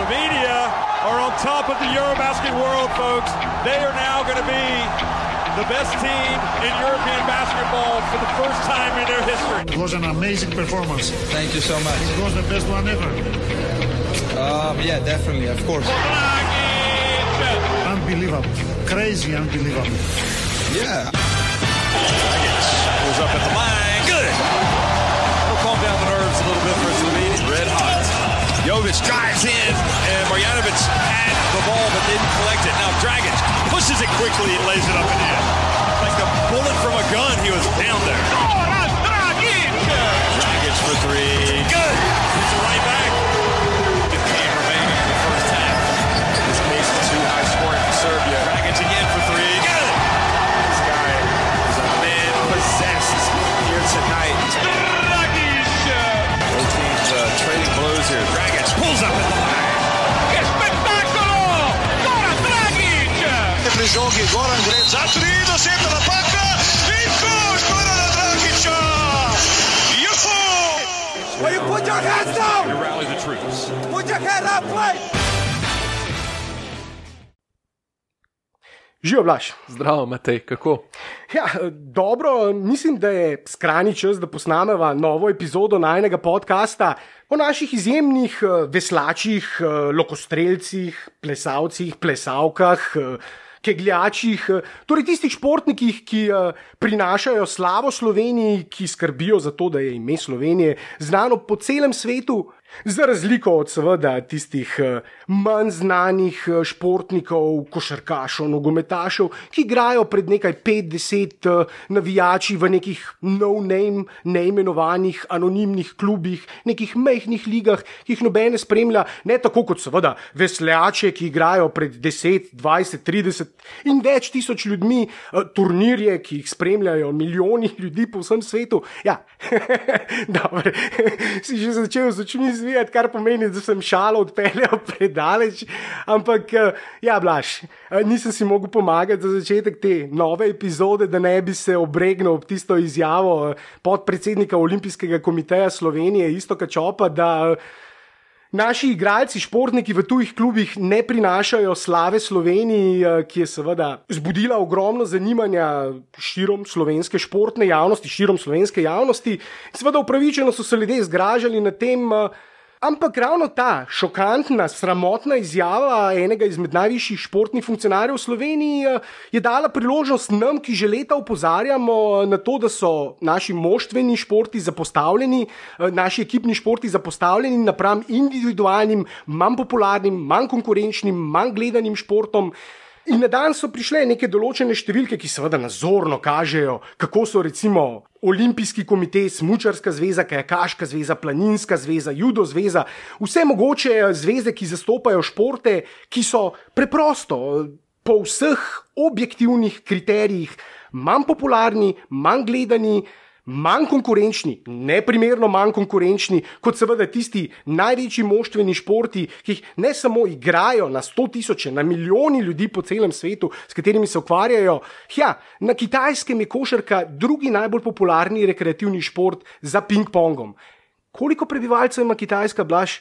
Slovenia are on top of the Eurobasket world, folks. They are now going to be the best team in European basketball for the first time in their history. It was an amazing performance. Thank you so much. It was the best one ever. Um, yeah, definitely, of course. Unbelievable. Crazy unbelievable. Yeah. Pulls up at the line. Good. It'll calm down the nerves a little bit for Slovenia. Red hot. Jovic drives in, and Marjanovic had the ball but didn't collect it. Now Dragic pushes it quickly and lays it up and in. Like a bullet from a gun, he was down there. Dragic for three. Good. A right back. It came remaining in the first half. This case, it's too high scoring for Serbia. Dragic again for three. Good. This guy is a man possessed here tonight. Both teams uh, trading blows here. Dragic pulls up at the line. pri žogi, Goran gre za tri, dosega napaka in koš Gorana Dragiča! Juhu! Will you put your hands down? To rally the troops. Put your head up, play! Živijo, Blaž. Zdravo, Matej, kako? Ja, dobro, mislim, da je skrajni čas, da posnameva novo epizodo najnega podcasta o naših izjemnih eh, veslačih, eh, lokostrelcih, plesalcih, plesalkah. eh, Kegljačih, torej tistih športnikih, ki prinašajo slavo Sloveniji, ki skrbijo za to, da je ime Slovenije znano po celem svetu, za razliko od seveda tistih eh, manj znanih eh, športnikov, košarkašov, nogometašev, ki igrajo pred nekaj 50 eh, navijači v nekih no-name, neimenovanih, anonimnih klubih, nekih mehkih ligah, ki jih nobene spremlja, ne tako kot seveda vesljače, ki igrajo pred 10, 20, 30 in več tisoč ljudmi, turnirje, ki jih spremljajo milijoni ljudi po vsem svetu. Ja, dobro, si že začel z očmi zvijati, kar pomeni, da sem šalo odpeljal predaleč. Ampak, eh, ja, blaš, eh, nisem si mogel pomagati za začetek te nove epizode, da ne bi se obregnil ob tisto izjavo eh, podpredsednika Olimpijskega komiteja Slovenije, isto kačopa, da. Naši igralci, športniki v tujih klubih ne prinašajo slave Sloveniji, ki je seveda zbudila ogromno zanimanja širom slovenske športne javnosti, širom slovenske javnosti. Seveda upravičeno so se ljudje zgražali nad tem, eh, ampak ravno ta šokantna, sramotna izjava enega izmed najvišjih športnih funkcionarjev v Sloveniji eh, je dala priložnost nam, ki že leta opozarjamo na to, da so naši moštveni športi zapostavljeni, eh, naši ekipni športi zapostavljeni napram individualnim, manj popularnim, manj konkurenčnim, manj gledanim športom. In na dan so prišle neke določene številke, ki seveda nazorno kažejo, kako so recimo Olimpijski komitej, Smučarska zveza, Kajakaška zveza, Planinska zveza, Judo zveza, vse mogoče zveze, ki zastopajo športe, ki so preprosto po vseh objektivnih kriterijih manj popularni, manj gledani. Manj konkurenčni, neprimerno manj konkurenčni kot seveda tisti največji moštveni športi, ki jih ne samo igrajo na sto tisoče, na milijoni ljudi po celem svetu, s katerimi se ukvarjajo. Ja, na kitajskem je košarka drugi najbolj popularni rekreativni šport za ping-pongom. Koliko prebivalcev ima Kitajska, Blaž?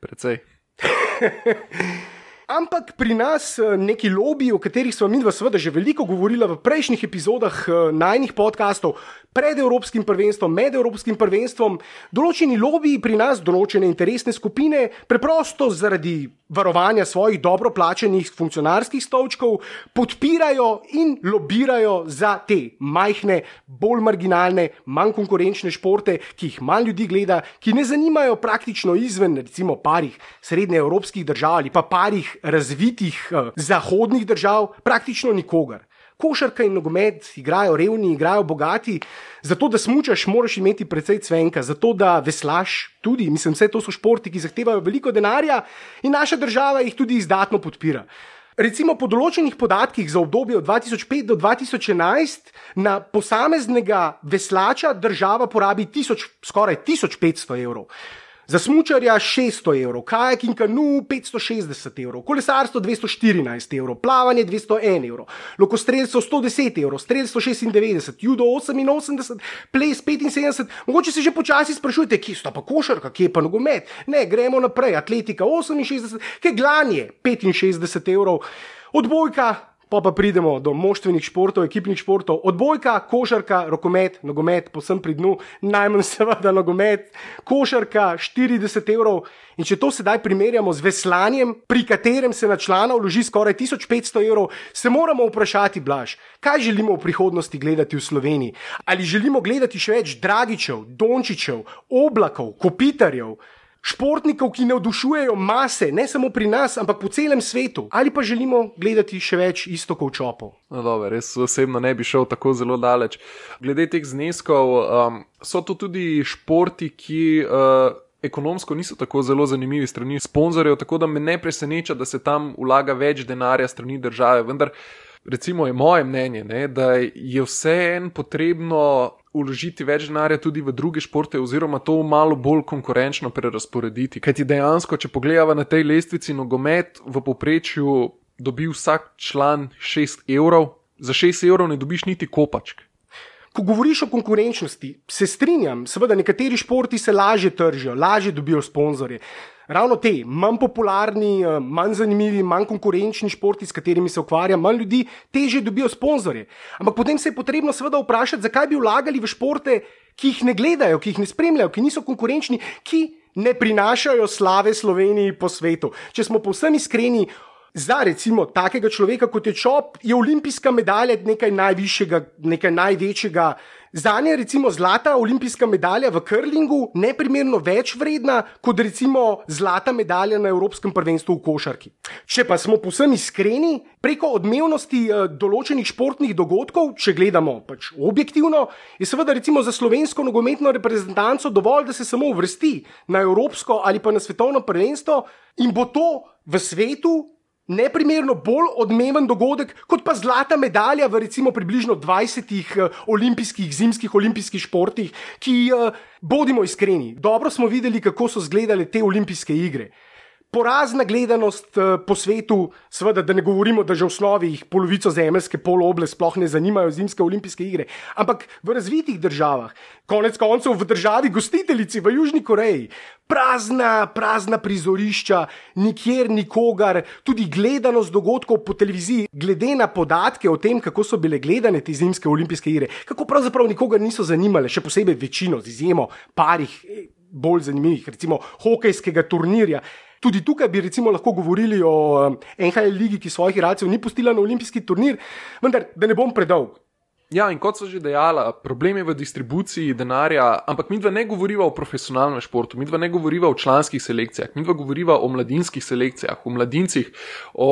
Precej. Ampak pri nas eh, neki lobiji, o katerih smo mi dva seveda že veliko govorili v prejšnjih epizodah eh, najnih podkastov, pred Evropskim prvenstvom, med Evropskim prvenstvom, določeni lobiji pri nas, določene interesne skupine, preprosto zaradi varovanja svojih dobro plačenih funkcionarskih stolčkov, podpirajo in lobirajo za te majhne, bolj marginalne, manj konkurenčne športe, ki jih manj ljudi gleda, ki ne zanimajo praktično izven, recimo, parih srednjeevropskih držav ali pa parih razvitih eh, zahodnih držav, praktično nikogar. Košarka in nogomet igrajo revni, igrajo bogati, zato da smučaš, moraš imeti precej cvenka, zato da veslaš tudi. Mislim, vse to so športi, ki zahtevajo veliko denarja in naša država jih tudi izdatno podpira. Recimo po določenih podatkih za obdobje od 2005 do 2011 na posameznega veslača država porabi tisoč, skoraj 1500 evrov. Za smučarja 600 evrov, kajak in kanu 560 evrov, kolesarstvo 214 evrov, plavanje 201 evrov, lokostrelstvo 110 evrov, strelstvo 96, judo 88, ples 75. Mogoče se že počasi sprašujete, kje sta pa košarka, kje pa nogomet. Ne, gremo naprej, atletika 68, kaj glanje 65 evrov, odbojka Pa pa pridemo do moštvenih športov, ekipnih športov, odbojka, košarka, rokomet, nogomet, posem pri dnu, najmanj seveda nogomet, košarka 40 evrov. In če to sedaj primerjamo z veslanjem, pri katerem se na člana vloži skoraj 1500 evrov, se moramo vprašati, Blaž, kaj želimo v prihodnosti gledati v Sloveniji? Ali želimo gledati še več Dragičev, Dončičev, Oblakov, Kopitarjev? Športnikov, ki navdušujejo mase, ne samo pri nas, ampak po celem svetu, ali pa želimo gledati še več istokov čopov. No, dobro, res osebno ne bi šel tako zelo daleč. Glede teh zneskov, um, so to tudi športi, ki. Uh, Ekonomsko niso tako zelo zanimivi strani sponzorjev, tako da me ne preseneča, da se tam vlaga več denarja strani države. Vendar, recimo, je moje mnenje, ne, da je vseeno potrebno uložiti več denarja tudi v druge športe, oziroma to malo bolj konkurenčno prerasporediti. Ker ti dejansko, če pogledamo na tej lestvici, nogomet v povprečju dobi vsak član 6 evrov, za 6 evrov ne dobiš niti kopačk. Ko govoriš o konkurenčnosti, se strinjam, seveda nekateri športi se lažje tržijo, lažje dobijo sponzorje ravno te, manj popularni, eh, manj zanimivi, manj konkurenčni športi, s katerimi se ukvarja, manj ljudi, teže dobijo sponzorje. Ampak potem se je potrebno seveda vprašati, zakaj bi vlagali v športe, ki jih ne gledajo, ki jih ne spremljajo, ki niso konkurenčni, ki ne prinašajo slave Sloveniji po svetu. Če smo povsem iskreni. Za recimo takega človeka kot je Čop, je olimpijska medalja nekaj najvišjega, nekaj največjega, Za nje je recimo zlata olimpijska medalja v curlingu neprimerno več vredna kot recimo zlata medalja na Evropskem prvenstvu v košarki. Če pa smo povsem iskreni, preko odmevnosti eh, določenih športnih dogodkov, če gledamo pač objektivno, je seveda recimo za slovensko nogometno reprezentanco dovolj, da se samo uvrsti na Evropsko ali pa na svetovno prvenstvo in bo to v svetu neprimerno bolj odmeven dogodek kot pa zlata medalja v recimo približno 20 uh, olimpijskih, zimskih olimpijskih športih, ki, uh, bodimo iskreni, dobro smo videli, kako so izgledale te olimpijske igre porazna gledanost uh, po svetu, seveda, da ne govorimo, da že v osnovi jih polovico zemeljske polooble sploh ne zanimajo zimske olimpijske igre, ampak v razvitih državah, konec koncev v državi gostiteljici v Južni Koreji, prazna, prazna prizorišča, nikjer nikogar, tudi gledanost dogodkov po televiziji, glede na podatke o tem, kako so bile gledane te zimske olimpijske igre, kako pravzaprav nikogar niso zanimale, še posebej večino, z izjemo parih. Eh, bolj zanimivih, recimo hokejskega turnirja, Tudi tukaj bi recimo lahko govorili o eh, NHL ligi, ki svojih igralcev ni pustila na olimpijski turnir, vendar da ne bom predolg. Ja, in kot so že dejala, problem je v distribuciji denarja, ampak mi dva ne govoriva o profesionalnem športu, mi dva ne govoriva o članskih selekcijah, mi dva govoriva o mladinskih selekcijah, o mladincih, o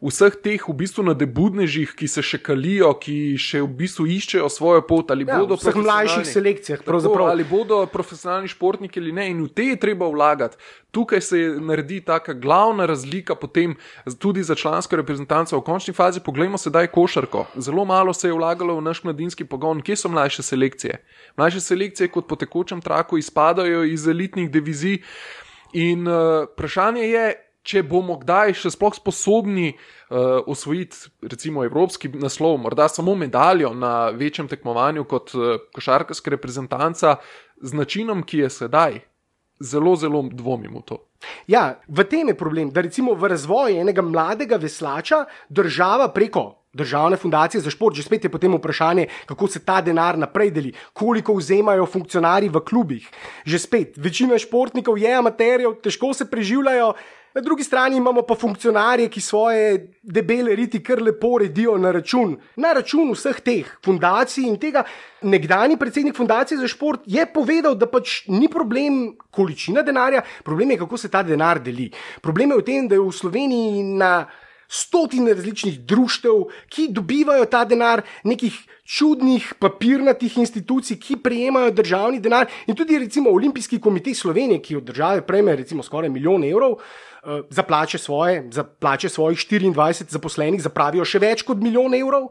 vseh teh v bistvu nadebudnežih, ki se še kalijo, ki še v bistvu iščejo svojo pot, ali ja, bodo v vseh mlajših selekcijah, tako, ali bodo profesionalni športniki ali ne, in v te je treba vlagati. Tukaj se naredi ta glavna razlika, potem tudi za člansko reprezentanco. V končni fazi, poglejmo sedaj košarko. Zelo malo se je vlagalo v naš mladinski pogon. Kje so mlajše selekcije? Mlajše selekcije, kot po tekočem traku, izpadajo iz elitnih divizij. In uh, vprašanje je, če bomo kdaj še sploh sposobni uh, osvojiti, recimo, evropski naslov, morda samo medaljo na večjem tekmovanju kot uh, košarkarska reprezentanca, z načinom, ki je sedaj, zelo, zelo dvomim v to. Ja, v tem je problem, da recimo v razvoju enega mladega veslača država preko. Državne fundacije za šport, že spet je potem vprašanje, kako se ta denar naprej deli, koliko vzemajo funkcionarji v klubih. Že spet, večina športnikov je amaterjev, težko se preživljajo, Na drugi strani imamo pa funkcionarje, ki svoje debele riti kar lepo redijo na račun, na račun vseh teh fundacij in tega. Nekdani predsednik fundacije za šport je povedal, da pač ni problem količina denarja, problem je, kako se ta denar deli. Problem je v tem, da je v Sloveniji na stotine različnih društev, ki dobivajo ta denar, nekih čudnih papirnatih institucij, ki prejemajo državni denar in tudi recimo Olimpijski komitej Slovenije, ki od države prejme recimo skoraj milijon evrov. Eh, za plače, svoje, za plače svojih 24 zaposlenih zapravijo še več kot milijon evrov.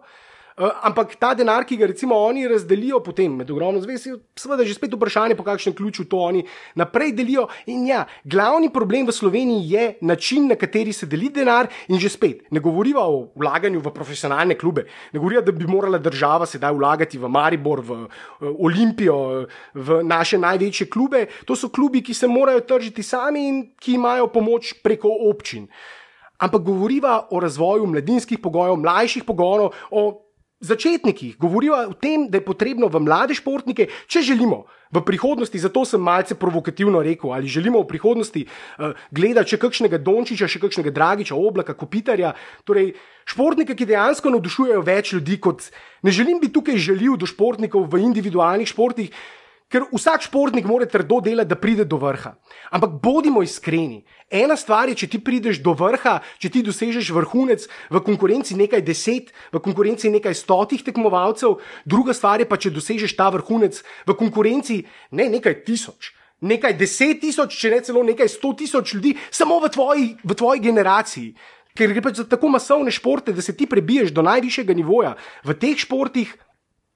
Uh, ampak ta denar, ki ga recimo oni razdelijo potem med ogromno zvez, je seveda že spet vprašanje, po kakšnem ključu to oni naprej delijo. In ja, glavni problem v Sloveniji je način, na kateri se deli denar in že spet ne govoriva o vlaganju v profesionalne klube, ne govoriva, da bi morala država sedaj vlagati v Maribor, v uh, Olimpijo, uh, v naše največje klube. To so klubi, ki se morajo tržiti sami in ki imajo pomoč preko občin. Ampak govoriva o razvoju mladinskih pogojev, mlajših pogonov, o začetnikih. Govoriva o tem, da je potrebno v mlade športnike, če želimo v prihodnosti, zato sem malce provokativno rekel, ali želimo v prihodnosti uh, gledati še kakšnega Dončiča, še kakšnega Dragiča, Oblaka, Kopitarja, torej športnike, ki dejansko navdušujejo več ljudi kot. Ne želim biti tukaj želil do športnikov v individualnih športih, ker vsak športnik mora trdo delati, da pride do vrha. Ampak bodimo iskreni. Ena stvar je, če ti prideš do vrha, če ti dosežeš vrhunec v konkurenci nekaj deset, v konkurenci nekaj stotih tekmovalcev, druga stvar je pa, če dosežeš ta vrhunec v konkurenci ne nekaj tisoč. Nekaj deset tisoč, če ne celo nekaj sto tisoč ljudi, samo v tvoji, v tvoji generaciji. Ker gre pač za tako masovne športe, da se ti prebiješ do najvišjega nivoja. V teh športih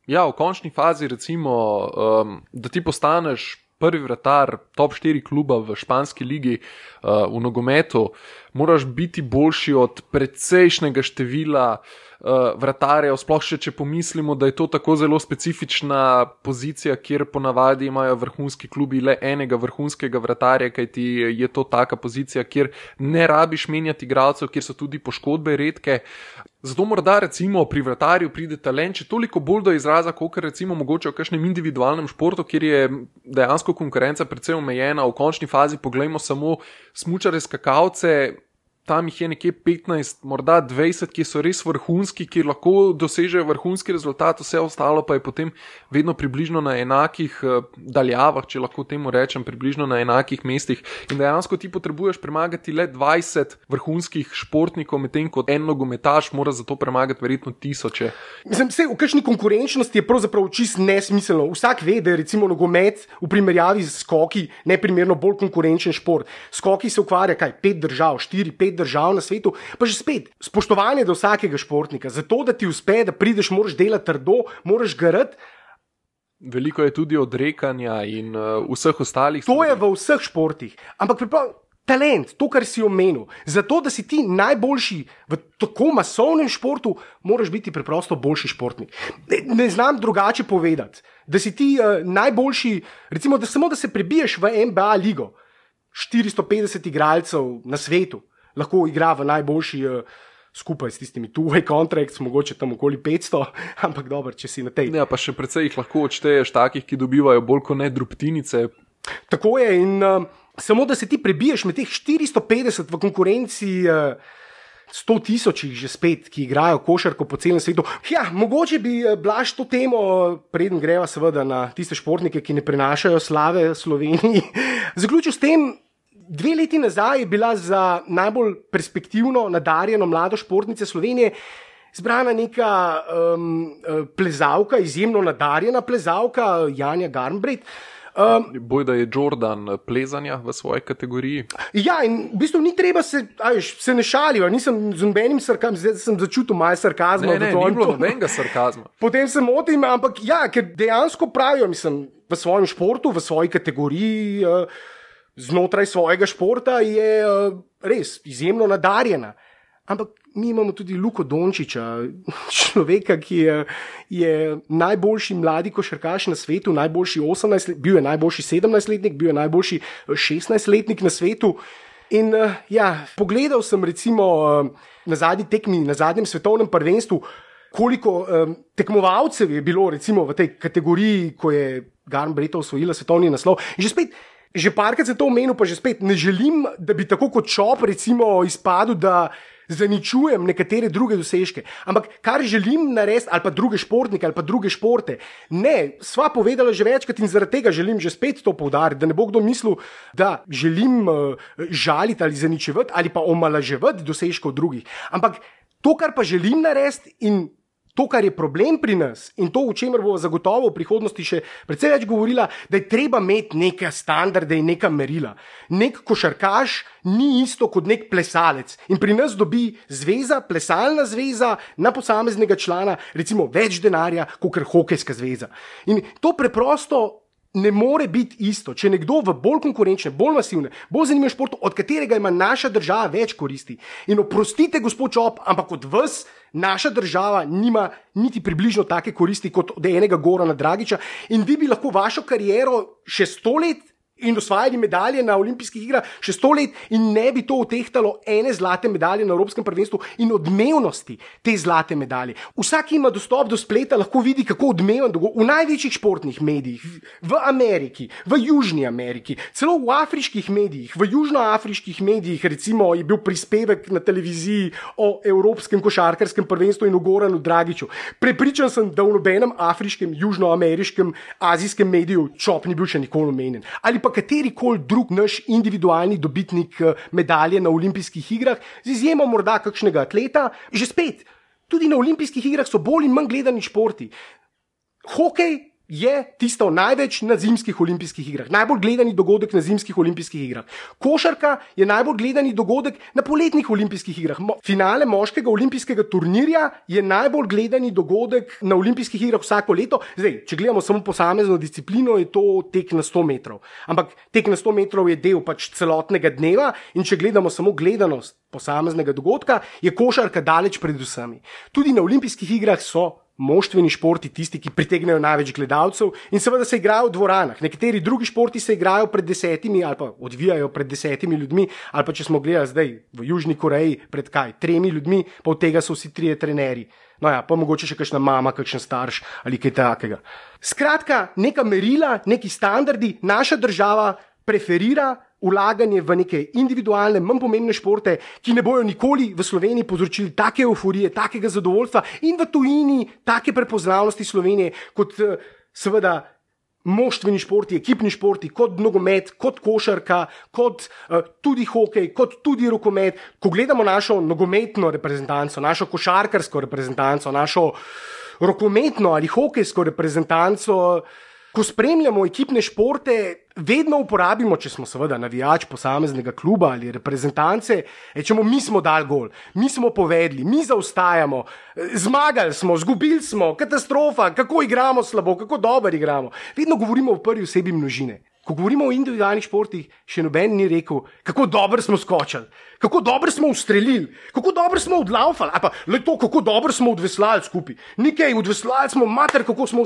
Ja, v končni fazi, recimo, um, da ti postaneš prvi vratar top 4 kluba v španski ligi uh, v nogometu, moraš biti boljši od precejšnjega števila uh, vratarjev, sploh še če pomislimo, da je to tako zelo specifična pozicija, kjer ponavadi imajo vrhunski klubi le enega vrhunskega vratarja, kajti je to taka pozicija, kjer ne rabiš menjati igralcev, kjer so tudi poškodbe redke. Zato morda recimo pri vratarju pride talent, če toliko bolj do izraza, kot recimo mogoče v kakšnem individualnem športu, kjer je dejansko konkurenca precej omejena, v končni fazi poglejmo samo smučare skakalce, tam jih je nekje 15, morda 20, ki so res vrhunski, ki lahko dosežejo vrhunski rezultat, vse ostalo pa je potem vedno približno na enakih uh, daljavah, če lahko temu rečem, približno na enakih mestih. In dejansko ti potrebuješ premagati le 20 vrhunskih športnikov, medtem ko en nogometaš mora za to premagati verjetno tisoče. Mislim, vse, v kakšni konkurenčnosti je pravzaprav čist nesmiselno. Vsak ve, da je recimo nogomet v primerjavi z skoki neprimerno bolj konkurenčen šport. Skoki se ukvarja kaj, pet držav, štiri, pet držav na svetu, pa že spet spoštovanje do vsakega športnika. Zato, da ti uspe, da prideš, moraš delati trdo, moraš garati. Veliko je tudi odrekanja in uh, vseh ostalih. To je v vseh športih. Ampak priprav, talent, to, kar si omenil, zato da si ti najboljši v tako masovnem športu, moraš biti preprosto boljši športnik. Ne, ne znam drugače povedati. Da si ti uh, najboljši, recimo, da samo da se prebiješ v NBA ligo, 450 igralcev na svetu, lahko igra v najboljši. Uh, Skupaj s tistimi two-way contracts, mogoče tam okoli 500, ampak dobro, če si na tej. Ja, pa še precej jih lahko odšteješ, takih, ki dobivajo bolj kot ne drobtinice. Tako je, in uh, samo da se ti prebiješ med teh 450 v konkurenci. Uh, 100 tisočih že spet, ki igrajo košarko po celem svetu. Ja, mogoče bi blaž to temo, preden greva seveda na tiste športnike, ki ne prenašajo slave Sloveniji. Zaključil s tem, dve leti nazaj je bila za najbolj perspektivno nadarjeno mlado športnico Slovenije. Zbrana neka um, plezalka, izjemno nadarjena plezalka, Janja Garnbret. Um, Boj, da je Jordan plezanja v svoji kategoriji. Ja, in v bistvu ni treba se, ajš, se ne šalijo, nisem z nobenim sarkazmom, zdaj sem začutil malo sarkazma. Ne, ne, ni bilo nobenega sarkazma. Potem se motim, ampak ja, ker dejansko pravijo, mislim, v svojem športu, v svoji kategoriji. Uh, znotraj svojega športa je uh, res izjemno nadarjena. Ampak mi imamo tudi Luko Dončiča, človeka, ki je, je najboljši mladi košarkaš na svetu, najboljši 18 let, bil je najboljši 17-letnik, bil je najboljši 16-letnik na svetu. In uh, ja, pogledal sem recimo uh, na zadnji tekmi, na zadnjem svetovnem prvenstvu, koliko um, tekmovalcev je bilo recimo v tej kategoriji, ko je Garn Brito osvojila svetovni naslov. In že spet že parkrat se to omenil, pa že spet ne želim, da bi tako kot šop, recimo, izpadel, da zaničujem nekatere druge dosežke. Ampak kar želim narediti, ali pa druge športnike, ali pa druge športe, ne, sva povedala že večkrat in zaradi tega želim že spet to poudariti, da ne bo kdo mislil, da želim uh, žaliti ali zaničevati ali pa omalaževati dosežkov drugih. Ampak to, kar pa želim narediti in To, kar je problem pri nas in to, o čemer bo zagotovo v prihodnosti še precej več govorila, da je treba imeti neke standarde in neka merila. Nek košarkaš ni isto kot nek plesalec. In pri nas dobi zveza, plesalna zveza na posameznega člana, recimo več denarja, kot hokejska zveza. In to preprosto ne more biti isto. Če nekdo v bolj konkurenčne, bolj masivne, bolj zanimive športu, od katerega ima naša država več koristi. In oprostite, gospod Čop, ampak od vas. Naša država nima niti približno take koristi kot od enega Gorana Dragiča, in vi bi lahko vašo kariero še sto let in osvajali medalje na olimpijskih igrah še sto let, in ne bi to utehtalo ene zlate medalje na Evropskem prvenstvu in odmevnosti te zlate medalje. Vsak, ki ima dostop do spleta, lahko vidi, kako odmeven dogodek v največjih športnih medijih, v Ameriki, v Južni Ameriki, celo v afriških medijih, v južnoafriških medijih, recimo je bil prispevek na televiziji o Evropskem košarkarskem prvenstvu in o Goranu Dragiču. Prepričan sem, da v nobenem afriškem, južnoameriškem, azijskem mediju čop ni bil še nikoli omenjen. Ali pa kateri koli drug naš individualni dobitnik eh, medalje na olimpijskih igrah, z izjemo morda kakšnega atleta, že spet. Tudi na olimpijskih igrah so bolj in manj gledani športi. Hokej je tisto največ na zimskih olimpijskih igrah, najbolj gledani dogodek na zimskih olimpijskih igrah. Košarka je najbolj gledani dogodek na poletnih olimpijskih igrah. Mo finale moškega olimpijskega turnirja je najbolj gledani dogodek na olimpijskih igrah vsako leto. Zdaj, če gledamo samo posamezno disciplino, je to tek na 100 metrov. Ampak tek na 100 metrov je del pač celotnega dneva in če gledamo samo gledanost posameznega dogodka, je košarka daleč pred vsemi. Tudi na olimpijskih igrah so moštveni športi tisti, ki pritegnejo največ gledalcev in seveda se igrajo v dvoranah. Nekateri drugi športi se igrajo pred desetimi ali pa odvijajo pred desetimi ljudmi, ali pa če smo gledali zdaj v Južni Koreji pred kaj, tremi ljudmi, pa od tega so vsi trije trenerji. No ja, pa mogoče še kakšna mama, kakšen starš ali kaj takega. Skratka, neka merila, neki standardi naša država preferira vlaganje v neke individualne, manj pomembne športe, ki ne bojo nikoli v Sloveniji povzročili take euforije, takega zadovoljstva in v tujini take prepoznavnosti Slovenije kot eh, seveda. Moštveni športi, ekipni športi, kot nogomet, kot košarka, kot uh, tudi hokej, kot tudi rokomet. Ko gledamo našo nogometno reprezentanco, našo košarkarsko reprezentanco, našo rokometno ali hokejsko reprezentanco, uh, ko spremljamo ekipne športe, vedno uporabimo, če smo seveda navijač posameznega kluba ali reprezentance, rečemo, mi smo dal gol, mi smo povedali, mi zaostajamo, zmagali smo, zgubili smo, katastrofa, kako igramo slabo, kako dobro igramo. Vedno govorimo v prvi osebi množine. Ko govorimo o individualnih športih, še noben ni rekel, kako dobro smo skočili, kako dobro smo ustrelili, kako dobro smo odlaufali, ali pa le to, kako dobro smo odveslali skupaj. Nekaj odveslali smo, mater, kako smo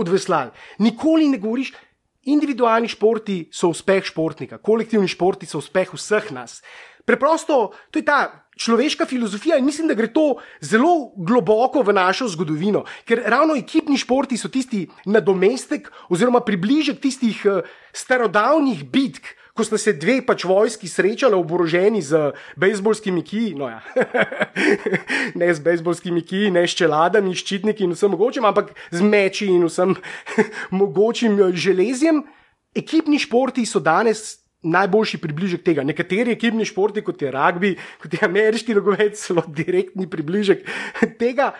odveslali. Nikoli ne govoriš, individualni športi so uspeh športnika, kolektivni športi so uspeh vseh nas. Preprosto, to je ta človeška filozofija in mislim, da gre to zelo globoko v našo zgodovino, ker ravno ekipni športi so tisti nadomestek oziroma približek tistih uh, starodavnih bitk. Ko sta se dve pač vojski srečali, oboroženi z bejzbolskimi kiji, no ja, ne z bejzbolskimi kiji, ne s čeladami, ščitniki in vsem mogočim, ampak z meči in vsem mogočim eh, železjem. Ekipni športi so danes najboljši približek tega. Nekateri ekipni športi, kot je rugby, kot je ameriški nogomet, so direktni približek tega.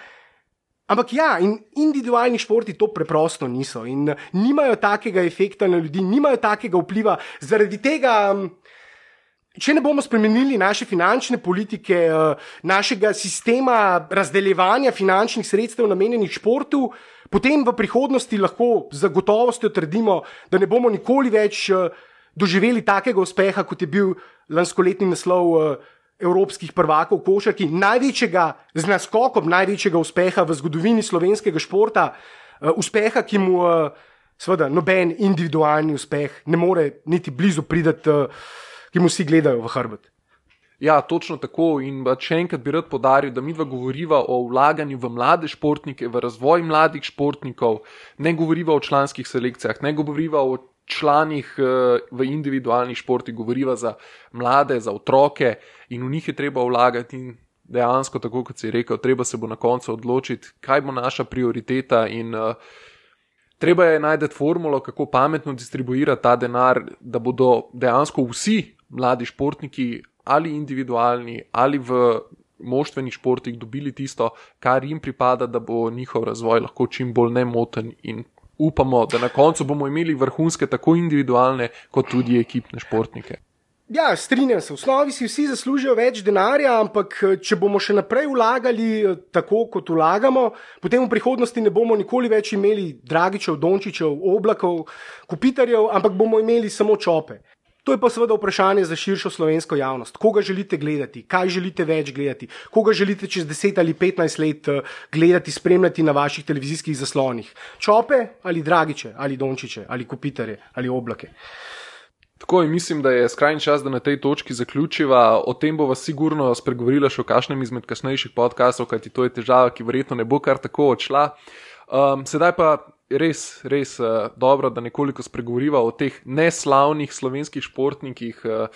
Ampak ja, in individualni športi to preprosto niso in nimajo takega efekta na ljudi, nimajo takega vpliva. Zaradi tega, če ne bomo spremenili naše finančne politike, eh, našega sistema razdeljevanja finančnih sredstev namenjenih športu, potem v prihodnosti lahko z gotovostjo trdimo, da ne bomo nikoli več eh, doživeli takega uspeha, kot je bil lanskoletni naslov uh, evropskih prvakov v košarki, največjega z naskokom, največjega uspeha v zgodovini slovenskega športa, uh, uspeha, ki mu uh, seveda noben individualni uspeh ne more niti blizu prideti, uh, ki mu vsi gledajo v hrbet. Ja, točno tako. In še enkrat bi rad podaril, da mi dva govoriva o vlaganju v mlade športnike, v razvoj mladih športnikov, ne govoriva o članskih selekcijah, ne govoriva o članih eh, v individualnih športih, govoriva za mlade, za otroke in v njih je treba vlagati. In dejansko, tako kot si rekel, treba se bo na koncu odločiti, kaj bo naša prioriteta. In uh, treba je najti formulo, kako pametno distribuirati ta denar, da bodo dejansko vsi mladi športniki, ali individualni, ali v moštvenih športih dobili tisto, kar jim pripada, da bo njihov razvoj lahko čim bolj nemoten in upamo, da na koncu bomo imeli vrhunske, tako individualne, kot tudi ekipne športnike. Ja, strinjam se, v osnovi si vsi zaslužijo več denarja, ampak eh, če bomo še naprej vlagali eh, tako, kot vlagamo, potem v prihodnosti ne bomo nikoli več imeli Dragičev, Dončičev, Oblakov, Kupitarjev, ampak bomo imeli samo čope. To je pa seveda vprašanje za širšo slovensko javnost. Koga želite gledati, kaj želite več gledati, koga želite čez 10 ali 15 let eh, gledati, spremljati na vaših televizijskih zaslonih. Čope ali Dragiče, ali Dončiče, ali Kupitarje, ali Oblake. Tako in mislim, da je skrajni čas, da na tej točki zaključiva. O tem bova sigurno spregovorila še v kakšnem izmed kasnejših podkastov, kajti to je težava, ki verjetno ne bo kar tako odšla. Um, sedaj pa res, res uh, dobro, da nekoliko spregovoriva o teh neslavnih slovenskih športnikih. Uh,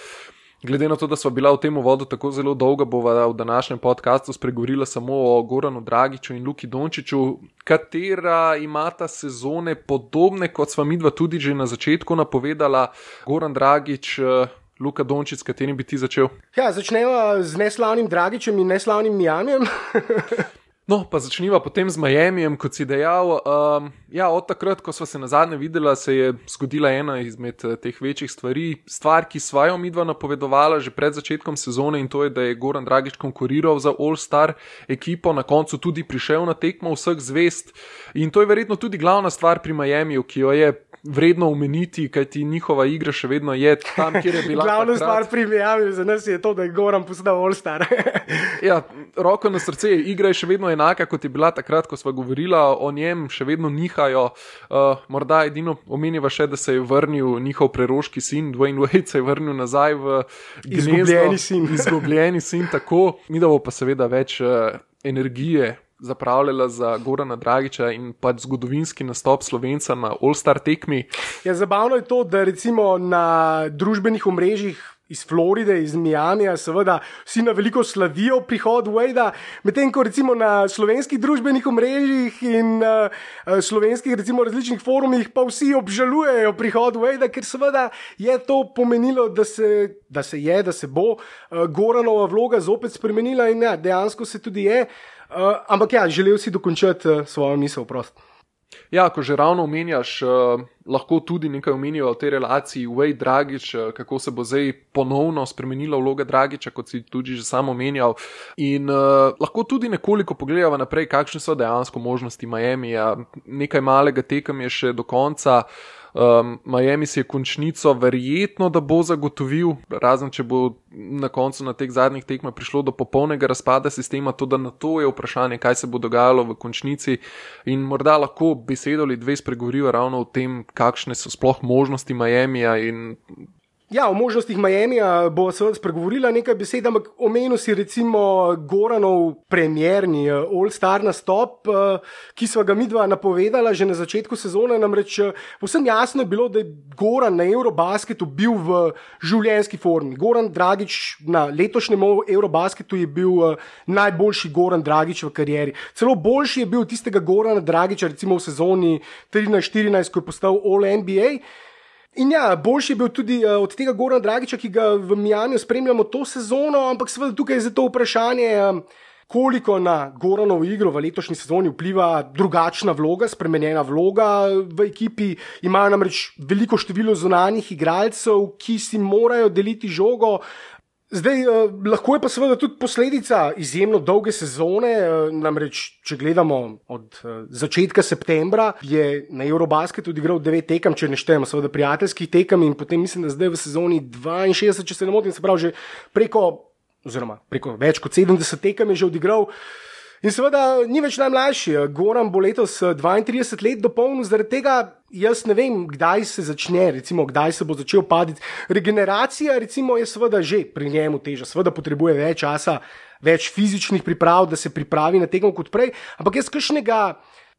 Glede na to, da smo bila v tem uvodu tako zelo dolga, bova v današnjem podkastu spregovorila samo o Goranu Dragiču in Luki Dončiću, katera imata sezone podobne, kot sva midva tudi že na začetku napovedala. Goran Dragič, eh, Luka Dončić, s katerim bi ti začel? Ja, začnemo z neslavnim Dragičem in neslavnim Mijanjem. No, pa začniva potem z Miami, kot si dejal. Um, ja, od takrat, ko smo se na zadnje videli, se je zgodila ena izmed eh, teh večjih stvari. Stvar, ki sva jo midva napovedovala že pred začetkom sezone in to je, da je Goran Dragič konkuriral za All-Star ekipo, na koncu tudi prišel na tekmo vseh zvest. In to je verjetno tudi glavna stvar pri Miami, ki jo je vredno omeniti, kajti njihova igra še vedno je tam, kjer je bila. Glavna stvar pri Miami za nas je to, da je Goran postal All-Star. ja, roko na srce, igra je še vedno enaka, kot je bila takrat, ko smo govorili o njem, še vedno nihajo. Uh, morda edino omenjiva še, da se je vrnil njihov preroški sin, Dwayne Wade, se je vrnil nazaj v gnezdo. Izgubljeni sin. Izgubljeni sin, tako. Mi da bo pa seveda več uh, energije zapravljala za Gorana Dragiča in pač zgodovinski nastop slovenca na All-Star tekmi. Ja, zabavno je to, da recimo na družbenih omrežjih. Iz Floride, iz Miamija, seveda, vsi na veliko slavijo prihod Wade, medtem ko recimo na slovenskih družbenih omrežjih in uh, slovenskih, recimo, različnih forumih, pa vsi obžalujejo prihod Wade, ker seveda je to pomenilo, da se, da se je, da se bo uh, Goranova vloga zopet spremenila in ja, dejansko se tudi je. Uh, Uh, ampak ja, želel si dokončati uh, svojo misel, prost. Ja, ko že ravno omenjaš, uh, lahko tudi nekaj omenijo o tej relaciji Wade Dragič, uh, kako se bo zdaj ponovno spremenila vloga Dragiča, kot si tudi že sam omenjal. In uh, lahko tudi nekoliko pogledamo naprej, kakšne so dejansko možnosti Miami. Nekaj malega tekem je še do konca. Uh, Um, Miami si je končnico verjetno, da bo zagotovil, razen če bo na koncu na teh zadnjih tekmah prišlo do popolnega razpada sistema, to da na to je vprašanje, kaj se bo dogajalo v končnici. In morda lahko besedo ali dve spregovorijo ravno o tem, kakšne so sploh možnosti Miamija in Ja, o možnostih Miami bo seveda spregovorila nekaj besed, ampak omenil si recimo Goranov premjerni eh, All-Star nastop, eh, ki smo ga mi dva napovedala že na začetku sezone. Namreč eh, povsem jasno je bilo, da je Goran na Eurobasketu bil v življenjski formi. Goran Dragič na letošnjem Eurobasketu je bil najboljši Goran Dragič v karieri. Celo boljši je bil tistega Gorana Dragiča recimo v sezoni 13-14, ko je postal All-NBA. In ja, boljši je bil tudi uh, od tega Gorana Dragiča, ki ga v Mijanju spremljamo to sezono, ampak seveda tukaj je za to vprašanje, um, koliko na Goranovo igro v letošnji sezoni vpliva drugačna vloga, spremenjena vloga v ekipi. Imajo namreč veliko število zunanjih igralcev, ki si morajo deliti žogo. Zdaj, eh, lahko je pa seveda tudi posledica izjemno dolge sezone. Eh, namreč, če gledamo od eh, začetka septembra, je na Eurobasketu odigral 9 tekem, če ne štejemo, seveda prijateljskih tekem, in potem mislim, da zdaj v sezoni 62, če se ne motim, se pravi že preko, oziroma preko več kot 70 tekem je že odigral. In seveda ni več najmlajši, Goran bo letos 32 eh, let dopolnil, zaradi tega jaz ne vem, kdaj se začne, recimo, kdaj se bo začel padati. Regeneracija, recimo, je seveda že pri njemu teža, seveda potrebuje več časa, več fizičnih priprav, da se pripravi na tekmo kot prej, ampak jaz kašnega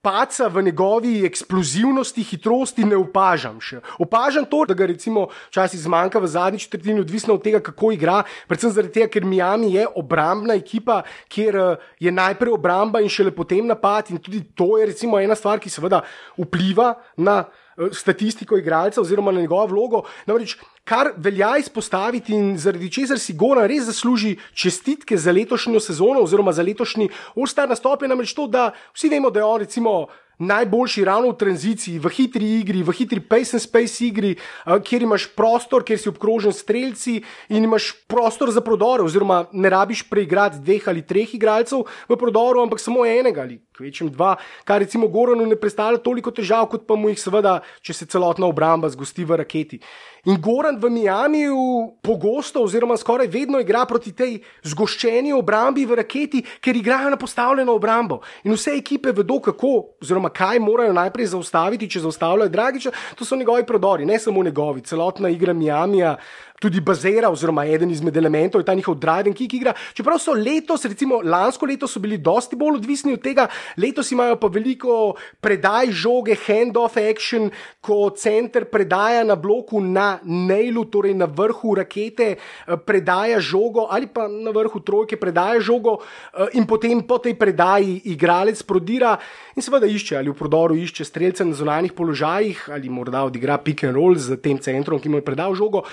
paca v njegovi eksplozivnosti, hitrosti ne opažam še. Opažam to, da ga recimo včasih zmanjka v zadnji četrtini, odvisno od tega, kako igra, predvsem zaradi tega, ker Miami je obrambna ekipa, kjer eh, je najprej obramba in šele potem napad in tudi to je recimo ena stvar, ki seveda vpliva na eh, statistiko igralca oziroma na njegovo vlogo. Namreč kar velja izpostaviti in zaradi česar si Goran res zasluži čestitke za letošnjo sezono oziroma za letošnji All-Star nastop, je namreč to, da vsi vemo, da je on recimo najboljši ravno v tranziciji, v hitri igri, v hitri pace and space igri, kjer imaš prostor, kjer si obkrožen streljci in imaš prostor za prodore, oziroma ne rabiš preigrati dveh ali treh igralcev v prodoru, ampak samo enega ali kvečem dva, kar recimo Goranu ne predstavlja toliko težav, kot pa mu jih seveda, če se celotna obramba zgosti v raketi. In Goran v Miamiju pogosto, oziroma skoraj vedno igra proti tej zgoščeni obrambi v raketi, ker igrajo na postavljeno obrambo. In vse ekipe vedo, kako, oziroma kaj morajo najprej zaustaviti, če zaustavljajo Dragiča, to so njegovi prodori, ne samo njegovi, celotna igra Miamija. Tudi bazira, oziroma eden izmed elementov je ta njihov drive and kick igra. Čeprav so letos, recimo lansko leto, so bili dosti bolj odvisni od tega, letos imajo pa veliko predaj žoge, hand-off action, ko center predaja na bloku na nailu, torej na vrhu rakete, eh, predaja žogo ali pa na vrhu trojke predaja žogo eh, in potem po tej predaji igralec prodira in seveda išče ali v prodoru išče streljce na zunanjih položajih ali morda odigra pick and roll z tem centrom, ki mu je predal žogo.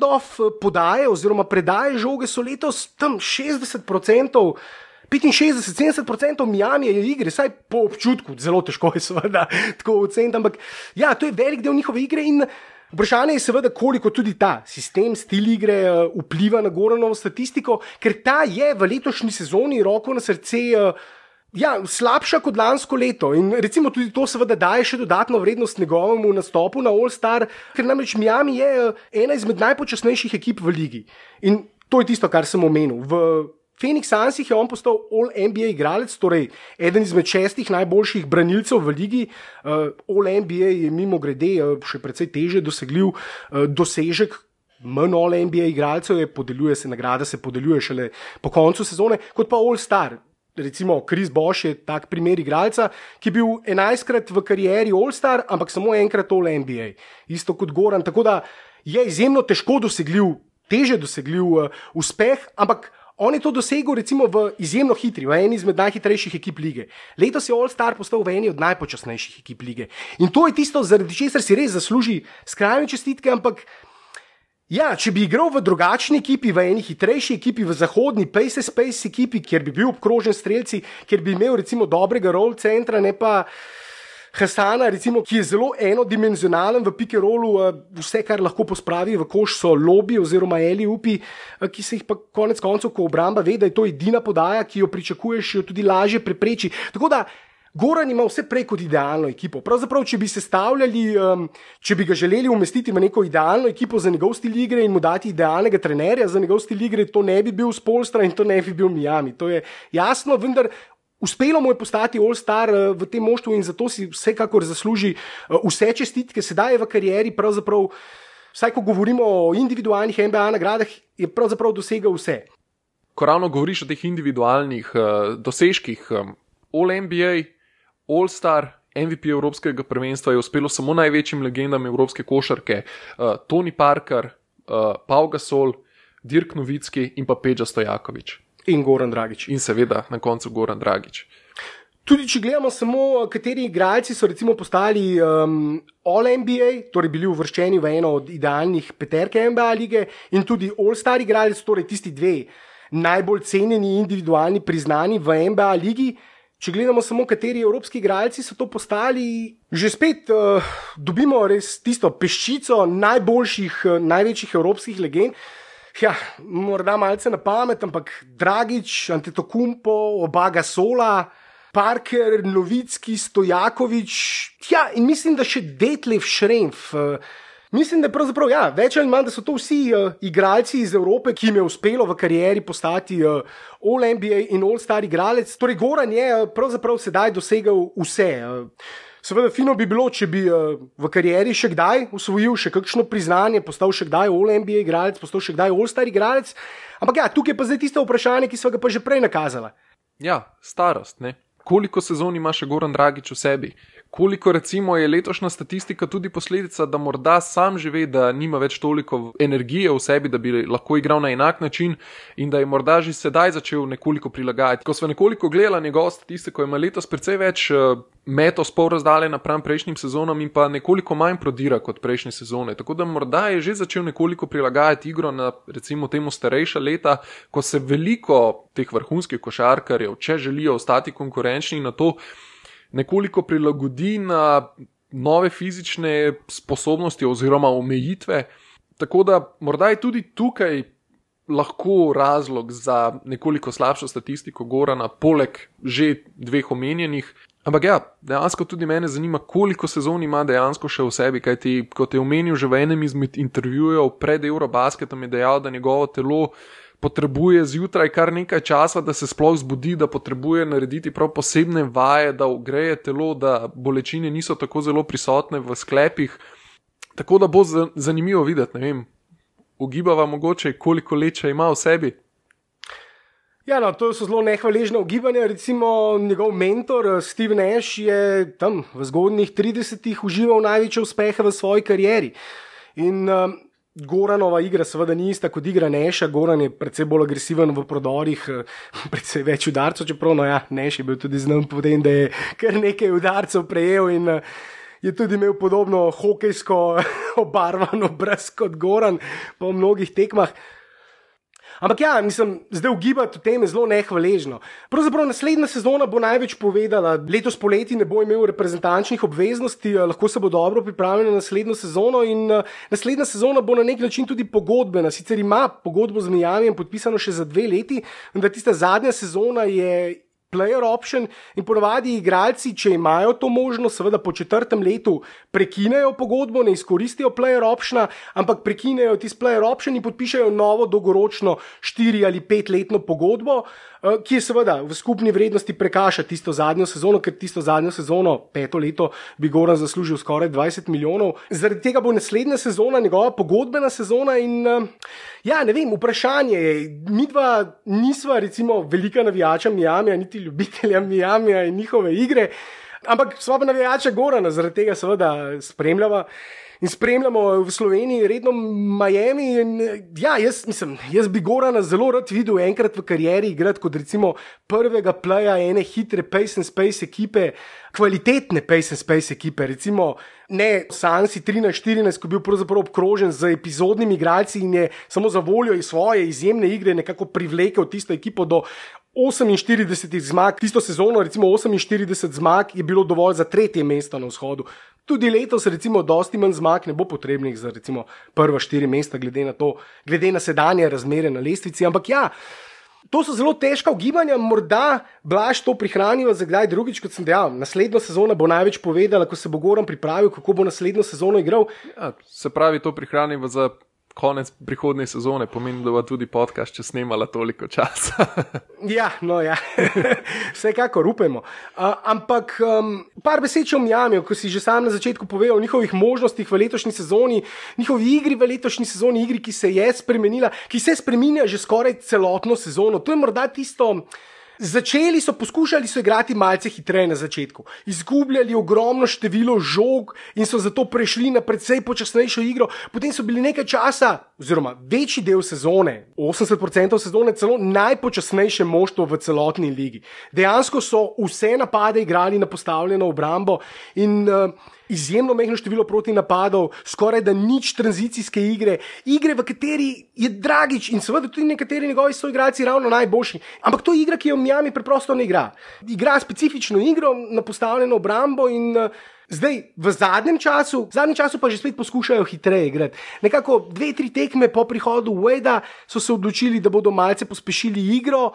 Hand-off eh, podaje oziroma predaje žoge so letos tam 60%. 65-70% Miami je igre, saj po občutku, zelo težko je seveda tako oceniti, ampak ja, to je velik del njihove igre in vprašanje je seveda, koliko tudi ta sistem, stil igre uh, vpliva na Goranovo statistiko, ker ta je v letošnji sezoni roko na srce. Uh, Ja, slabša kot lansko leto in recimo tudi to seveda daje še dodatno vrednost njegovemu nastopu na All Star, ker namreč Miami je ena izmed najpočasnejših ekip v ligi. In to je tisto, kar sem omenil. V Phoenix Sunsih je on postal All-NBA igralec, torej eden izmed šestih najboljših branilcev v ligi. Uh, All-NBA je mimo grede uh, še precej teže dosegljiv uh, dosežek. Manj All-NBA igralcev je, podeljuje se nagrada, se podeljuje šele po koncu sezone, kot pa All-Star. Recimo, Kris Bosch je tak primer igralca, ki je bil enajstkrat v karieri All-Star, ampak samo enkrat All-NBA. Isto kot Goran. Tako da je izjemno težko dosegljiv, teže dosegljiv uh, uspeh, ampak on je to dosegel recimo v izjemno hitri, v eni izmed najhitrejših ekip lige. Letos je All-Star postal v eni od najpočasnejših ekip lige. In to je tisto, zaradi česar si res zasluži skrajne čestitke, ampak. Ja, če bi igral v drugačni ekipi, v eni hitrejši ekipi, v zahodni Pace Space ekipi, kjer bi bil obkrožen streljci, kjer bi imel recimo dobrega roll centra, ne pa Hasana, recimo, ki je zelo enodimenzionalen v pikerolu, vse, kar lahko pospravi v koš, so lobby oziroma eli upi, ki se jih pa konec koncev, ko obramba ve, da je to edina podaja, ki jo pričakuješ, jo tudi lažje prepreči. Tako da Goran ima vse prej kot idealno ekipo. Pravzaprav, če bi se stavljali, um, če bi ga želeli umestiti v neko idealno ekipo za njegov stil igre in mu dati idealnega trenerja za njegov stil igre, to ne bi bil Spolstra in to ne bi bil Miami. To je jasno, vendar. Uspelo mu je postati All-Star v tem moštvu in zato si vsekakor zasluži vse čestitke, sedaj je v karieri. Pravzaprav, vsaj ko govorimo o individualnih NBA nagradah, je pravzaprav dosegel vse. Ko ravno govoriš o teh individualnih uh, dosežkih, All-NBA, All-Star, MVP Evropskega prvenstva je uspelo samo največjim legendam Evropske košarke, uh, Tony Parker, uh, Paul Gasol, Dirk Novicki in pa Peđa Stojakovič. In Goran Dragič. In seveda na koncu Goran Dragič. Tudi če gledamo samo, kateri igralci so recimo postali um, All-NBA, torej bili uvrščeni v eno od idealnih peterke NBA lige in tudi All-Star igralec, torej tisti dve najbolj cenjeni individualni priznani v NBA ligi. Če gledamo samo, kateri evropski igralci so to postali, že spet uh, dobimo res tisto peščico najboljših, uh, največjih evropskih legend. Ja, morda malce na pamet, ampak Dragič, Antetokumpo, Obaga Sola, Parker, Novicki, Stojakovič, ja, in mislim, da še Detlev Šremf. Uh, Mislim, da, ja, več ali manj, da so to vsi uh, igralci iz Evrope, ki jim je uspelo v karieri postati uh, All-NBA in All-Star igralec. Torej, Goran je uh, pravzaprav sedaj dosegel vse. Uh, seveda, fino bi bilo, če bi uh, v karieri še kdaj usvojil še kakšno priznanje, postal še kdaj All-NBA igralec, postal še kdaj All-Star igralec. Ampak ja, tukaj pa zdaj tisto vprašanje, ki so ga pa že prej nakazali. Ja, starost. Ne? Koliko sezon ima še Goran Dragič v sebi? Koliko recimo je letošnja statistika tudi posledica, da morda sam že ve, da nima več toliko energije v sebi, da bi lahko igral na enak način in da je morda že sedaj začel nekoliko prilagajati. Ko smo nekoliko gledali njegovo statistiko, ima letos precej več uh, metov spol razdalje napram prejšnjim sezonam in pa nekoliko manj prodira kot prejšnje sezone. Tako da morda je že začel nekoliko prilagajati igro na recimo temu starejša leta, ko se veliko teh vrhunskih košarkarjev, če želijo ostati konkurenčni na to, nekoliko prilagodi na nove fizične sposobnosti oziroma omejitve. Tako da morda je tudi tukaj lahko razlog za nekoliko slabšo statistiko Gorana, poleg že dveh omenjenih. Ampak ja, dejansko tudi mene zanima, koliko sezon ima dejansko še v sebi. Kaj ti, kot je omenil že v enem izmed intervjujev pred Eurobasketom, je dejal, da njegovo telo potrebuje zjutraj kar nekaj časa, da se sploh zbudi, da potrebuje narediti prav posebne vaje, da ogreje telo, da bolečine niso tako zelo prisotne v sklepih. Tako da bo zanimivo videti, ne vem, ugibava mogoče, koliko leče ima v sebi. Ja, no, to so zelo nehvaležne ugibanja. Recimo njegov mentor Steve Nash je tam v zgodnjih 30-ih užival največje uspehe v svoji karieri. In um, Goranova igra, seveda, ni ista kot igra Neša. Goran je precej bolj agresiven v prodorih, precej več udarcev, čeprav no, ja, Neš je bil tudi znam povedati, da je kar nekaj udarcev prejel in je tudi imel podobno hokejsko obarvano brez kot Goran po mnogih tekmah. Ampak ja, mislim, zdaj ugibati o tem je zelo nehvaležno. Pravzaprav naslednja sezona bo največ povedala. Letos poleti ne bo imel reprezentančnih obveznosti, lahko se bo dobro pripravil na naslednjo sezono in naslednja sezona bo na nek način tudi pogodbena. Sicer ima pogodbo z Miami podpisano še za dve leti, vendar tista zadnja sezona je player option in ponavadi igralci, če imajo to možnost, seveda po četrtem letu prekinejo pogodbo, ne izkoristijo player optiona, ampak prekinejo tisti player option in podpišajo novo dolgoročno štiri ali petletno pogodbo. Eh, ki je seveda v skupni vrednosti prekaša tisto zadnjo sezono, ker tisto zadnjo sezono, peto leto, bi Goran zaslužil skoraj 20 milijonov. Zaradi tega bo naslednja sezona njegova pogodbena sezona. In eh, ja, ne vem, vprašanje je, mi dva nisva recimo velika navijača Miami, niti ljubitelja Miami in njihove igre. Ampak sva pa navijača Gorana, zaradi tega seveda spremljava in spremljamo v Sloveniji redno Miami. In, ja, jaz, mislim, jaz bi Gorana zelo rad videl enkrat v karieri igrati kot recimo prvega playa ene hitre Pace and Space ekipe, kvalitetne Pace and Space ekipe, recimo ne Sansi 13-14, ko je bil pravzaprav obkrožen z epizodnimi igralci in je samo za voljo iz svoje izjemne igre nekako privlekel tisto ekipo do 48 zmag, tisto sezono, recimo 48 zmag, je bilo dovolj za tretje mesto na vzhodu. Tudi letos, recimo, dosti manj zmag ne bo potrebnih za recimo prva štiri mesta, glede na to, glede na sedanje razmere na lestvici. Ampak ja, to so zelo težka ugibanja, morda blaž to prihranijo za kdaj drugič, kot sem dejal. Naslednja sezona bo največ povedala, ko se bo Goran pripravil, kako bo naslednjo sezono igral. Ja, se pravi, to prihranijo za konec prihodne sezone, pomeni, da bo tudi podcast, če snemala toliko časa. ja, no, ja. vsekakor upemo. Uh, ampak um, par besed o Mjami, ko si že sam na začetku povedal o njihovih možnostih v letošnji sezoni, njihovi igri v letošnji sezoni, igri, ki se je spremenila, ki se spremenja že skoraj celotno sezono. To je morda tisto. Začeli so poskušali so igrati malce hitreje na začetku, izgubljali ogromno število žog in so zato prešli na precej počasnejšo igro. Potem so bili nekaj časa, oziroma večji del sezone, 80% sezone, celo najpočasnejše moštvo v celotni ligi. Dejansko so vse napade igrali na postavljeno obrambo in uh, izjemno mehko število proti napadov, skoraj da nič tranzicijske igre, igre, v kateri je Dragič in seveda tudi nekateri njegovi soigralci ravno najboljši. Ampak to je igra, ki jo Miami preprosto ne igra. Igra specifično igro na postavljeno obrambo in. Zdaj, v zadnjem času, v zadnjem času pa že spet poskušajo hitreje igrati. Nekako dve, tri tekme po prihodu Wade so se odločili, da bodo malce pospešili igro.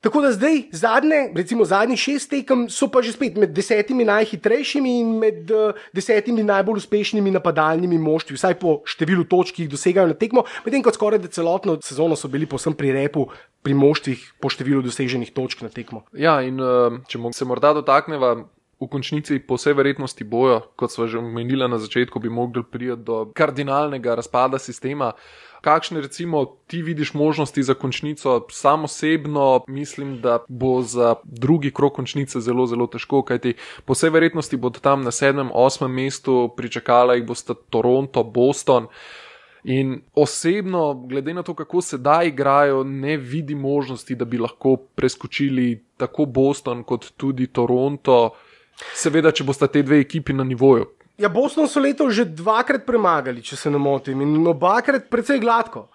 Tako da zdaj, zadnje, recimo zadnjih šest tekem, so pa že spet med desetimi najhitrejšimi in med uh, desetimi najbolj uspešnimi napadalnimi moštvi, vsaj po številu točk, ki jih dosegajo na tekmo, medtem ko skoraj da celotno sezono so bili posem pri repu. Pri moštvih po številu doseženih točk na tekmo. Ja, in uh, če se morda dotaknemo v končnici po vsej verjetnosti bojo, kot smo že omenili na začetku, bi mogli priti do kardinalnega razpada sistema. Kakšne recimo ti vidiš možnosti za končnico? Sam osebno mislim, da bo za drugi krok končnice zelo, zelo težko, kajti po vsej verjetnosti bodo tam na sedmem, osmem mestu pričakala jih bosta Toronto, Boston. In osebno, glede na to, kako se da igrajo, ne vidi možnosti, da bi lahko preskočili tako Boston kot tudi Toronto. Seveda, če bosta te dve ekipi na nivoju. Ja, Boston so letos že dvakrat premagali, če se ne motim, in obakrat precej gladko.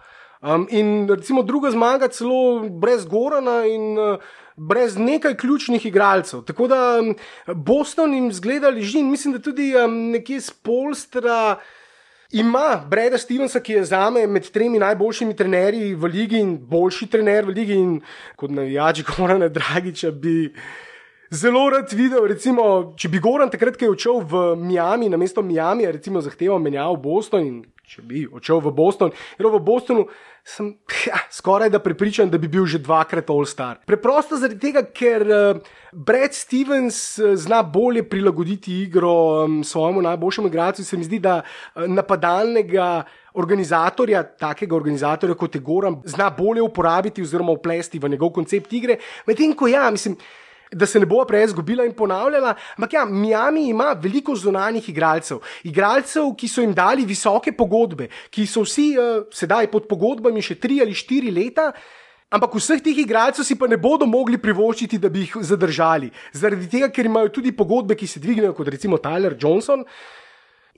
Um, in recimo druga zmaga celo brez Gorana in uh, brez nekaj ključnih igralcev. Tako da um, Boston jim zgleda leži in mislim, da tudi um, nekje z Polstra. Ima Breda Stevensa, ki je za me med tremi najboljšimi trenerji v ligi in boljši trener v ligi, in kot navijač Gorana Dragiča bi zelo rad videl, recimo, če bi Goran takrat, ko je odšel v Miami, na mesto Miami, recimo zahteval menjav v Boston in če bi odšel v Boston, ker v Bostonu sem ja, skoraj da pripričan, da bi bil že dvakrat All-Star. Preprosto zaradi tega, ker uh, Brad Stevens uh, zna bolje prilagoditi igro um, svojemu najboljšemu igralcu, se mi zdi, da uh, napadalnega. Organizatorja, takega organizatorja kot je Goran, zna bolje uporabiti oziroma uplesti v njegov koncept igre. Medtem ko ja, mislim, da se ne bo prej zgubila in ponavljala. Ampak ja, Miami ima veliko zunanjih igralcev, igralcev, ki so jim dali visoke pogodbe, ki so vsi uh, sedaj pod pogodbami še tri ali štiri leta. Ampak vseh teh igralcev si pa ne bodo mogli privoščiti, da bi jih zadržali. Zaradi tega, ker imajo tudi pogodbe, ki se dvignejo, kot recimo Tyler Johnson.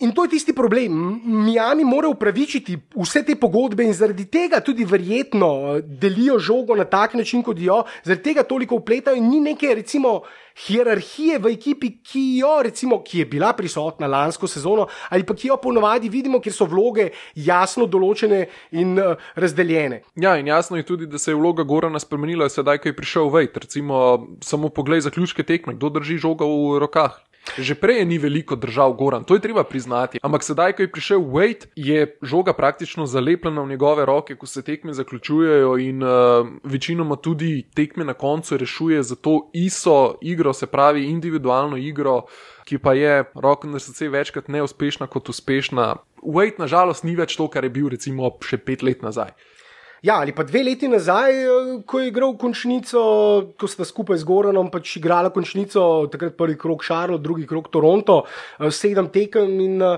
In to je tisti problem. Miami mora upravičiti vse te pogodbe in zaradi tega tudi verjetno eh, delijo žogo na tak način, kot jo, zaradi tega toliko upletajo in ni neke, recimo, hierarhije v ekipi, ki jo, recimo, ki je bila prisotna lansko sezono ali pa ki jo ponovadi vidimo, ker so vloge jasno določene in uh, razdeljene. Ja, in jasno je tudi, da se je vloga Gorana spremenila, sedaj, ko je prišel Vejt. Recimo, samo poglej zaključke tekme, kdo drži žoga v rokah. Že prej ni veliko držav Goran, to je treba priznati. Ampak sedaj, ko je prišel Wade, je žoga praktično zalepljena v njegove roke, ko se tekme zaključujejo in uh, večinoma tudi tekme na koncu rešuje za to iso igro, se pravi individualno igro, ki pa je roko na srce večkrat neuspešna kot uspešna. Wade nažalost ni več to, kar je bil recimo še pet let nazaj. Ja, ali pa dve leti nazaj, eh, ko je igral končnico, ko sta skupaj z Goranom pač igrala končnico, takrat prvi krok Šarlo, drugi krok Toronto, eh, sedem tekem in uh,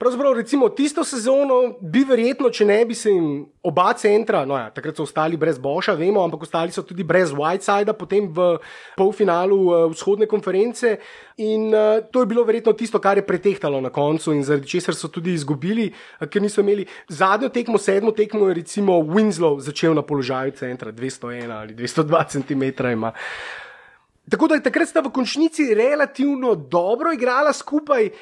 Pravzaprav, recimo, tisto sezono bi verjetno, če ne bi se jim oba centra, no ja, takrat so ostali brez Boša, vemo, ampak ostali so tudi brez Whitesida, potem v polfinalu uh, vzhodne konference. In uh, to je bilo verjetno tisto, kar je pretehtalo na koncu in zaradi česar so tudi izgubili, uh, ker niso imeli zadnjo tekmo, sedmo tekmo, je recimo Winslow začel na položaju centra, 201 ali 202 cm ima. Tako da je takrat sta v končnici relativno dobro igrala skupaj.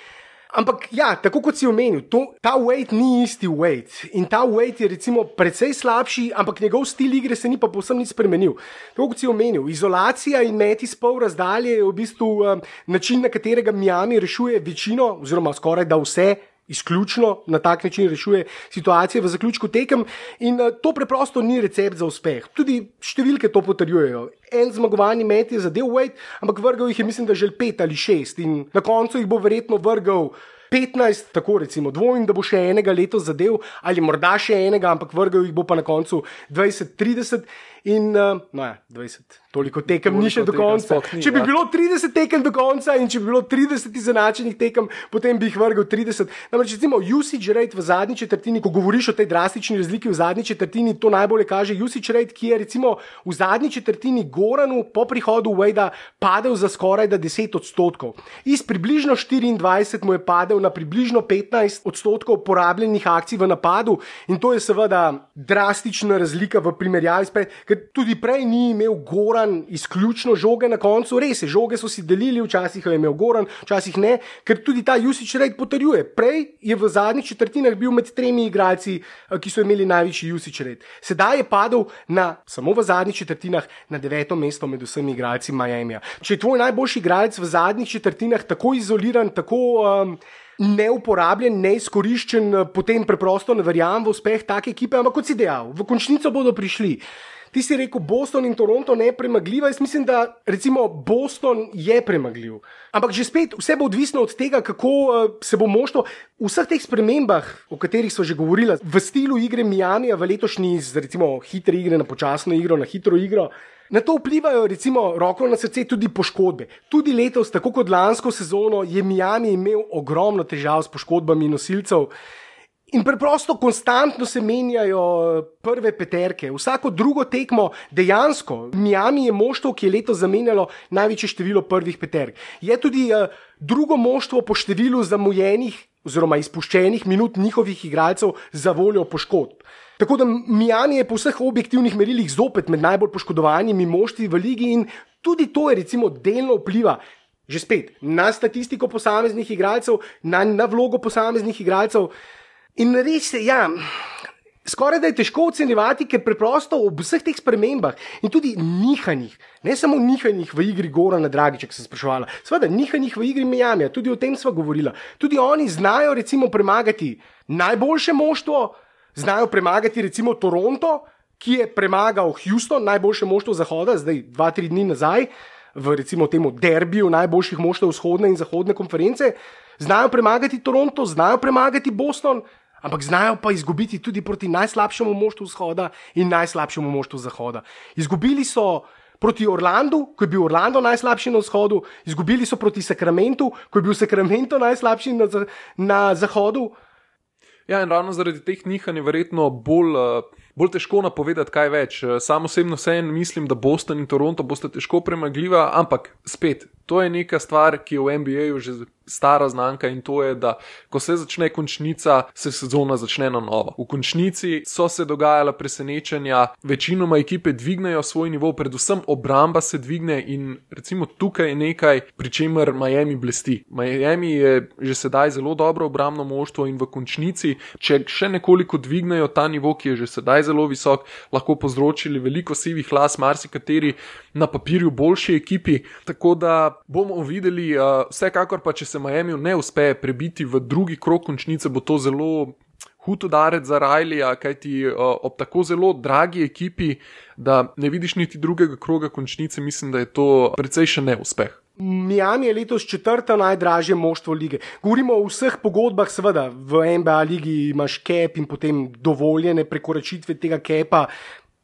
Ampak, ja, tako kot si omenil, to, ta weight ni isti weight. In ta weight je recimo precej slabši, ampak njegov stil igre se ni pa povsem nič spremenil. Tako kot si omenil, izolacija in meti s pol razdalje je v bistvu um, način, na katerega Miami rešuje večino, oziroma skoraj da vse. Izključno na tak način rešuje situacije v zaključku tekem, in uh, to preprosto ni recept za uspeh. Tudi številke to potrjujejo. En zmagovalni met je zadev Wade, ampak vrgel jih je, mislim, da že pet ali šest, in na koncu jih bo verjetno vrgel 15, tako recimo, dvomim, da bo še enega letos zadev, ali morda še enega, ampak vrgel jih bo pa na koncu 20, 30 in uh, no ja, 20 toliko tekem toliko ni še do konca. Ni, če bi ja. bilo 30 tekem do konca in če bi bilo 30 izenačenih tekem, potem bi jih vrgel 30. Namreč, recimo, usage rate v zadnji četrtini, ko govoriš o tej drastični razliki v zadnji četrtini, to najbolje kaže usage rate, ki je recimo v zadnji četrtini Goranu po prihodu Wade padel za skoraj 10 odstotkov. Iz približno 24 mu je padel na približno 15 odstotkov porabljenih akcij v napadu in to je seveda drastična razlika v primerjavi s prej, ker tudi prej ni imel Goran. Izključno žoge na koncu, res je, žoge so si delili, včasih je imel Goran, včasih ne, ker tudi ta usage rate potrjuje. Prej je v zadnjih četrtinah bil med tremi igralci, eh, ki so imeli največji usage rate. Sedaj je padel na, samo v zadnjih četrtinah na deveto mesto med vsemi igralci Miami. Če je tvoj najboljši igralec v zadnjih četrtinah tako izoliran, tako. Um, Neuporabljen, neizkoriščen, potem preprosto ne verjamem v uspeh take ekipe, ampak kot si dejal, v končnico bodo prišli. Ti si rekel, Boston in Toronto ne premagljiva. Jaz mislim, da recimo Boston je premagljiv. Ampak že spet, vse bo odvisno od tega, kako uh, se bo moštvo v vseh teh spremembah, o katerih smo že govorili, v stilu igre Miami, v letošnji, z recimo hitre igre na počasno igro, na hitro igro. Na to vplivajo, recimo, roko na srce, tudi poškodbe. Tudi letos, tako kot lansko sezono, je Miami imel ogromno težav s poškodbami nosilcev. In preprosto, konstantno se menjajo eh, prve peterke. Vsako drugo tekmo, dejansko, Miami je moštvo, ki je letos zamenjalo največje število prvih peterk. Je tudi uh, drugo moštvo po številu zamujenih oziroma izpuščenih minut njihovih igralcev za voljo poškodb. Tako da Miami je po vseh objektivnih merilih zopet med najbolj poškodovanimi moštvi v ligi in tudi to je recimo delno vpliva. Že spet na statistiko posameznih igralcev, na, na vlogo posameznih igralcev. In res je, ja, skoraj da je težko ocenjevati, ker preprosto ob vseh teh spremembah in tudi nihanjih, ne samo nihanjih v igri Gora na Dragi, če se sprašvala, seveda nihanjih v igri Miami, tudi o tem sva govorila. Tudi oni znajo recimo premagati najboljše moštvo, znajo premagati recimo Toronto, ki je premagal Houston, najboljše moštvo Zahoda, zdaj dva, tri dni nazaj. V recimo temu derbiju najboljših moštev vzhodne in zahodne konference, znajo premagati Toronto, znajo premagati Boston, ampak znajo pa izgubiti tudi proti najslabšemu moštvu vzhoda in najslabšemu moštvu zahoda. Izgubili so proti Orlandu, ko je bil Orlando najslabši na vzhodu, izgubili so proti Sacramentu, ko je bil Sacramento najslabši na, na zahodu. Ja, in ravno zaradi teh nihanj je verjetno bolj. Uh... Bolj težko napovedati, kaj več. Sam osebno vseeno mislim, da Boston in Toronto boste težko premagljiva, ampak spet, to je neka stvar, ki je v NBA-ju že stara znanka in to je, da ko se začne končnica, se sezona začne na novo. V končnici so se dogajala presenečenja, večinoma ekipe dvignejo svoj nivo, predvsem obramba se dvigne in recimo tukaj je nekaj, pri čemer Miami blesti. Miami je že sedaj zelo dobro obrambno moštvo in v končnici, če še nekoliko dvignejo ta nivo, ki je že sedaj zelo visok, lahko povzročili veliko sivih las, marsikateri na papirju boljši ekipi. Tako da bomo videli, uh, vsekakor pa če se Miami ne uspe prebiti v drugi krok končnice, bo to zelo hud udarec za Rajlija, kajti uh, ob tako zelo dragi ekipi, da ne vidiš niti drugega kroga končnice, mislim, da je to precej še neuspeh. Miami je letos četrta najdražje moštvo lige. Govorimo o vseh pogodbah, seveda v NBA ligi imaš cap in potem dovoljene prekoračitve tega capa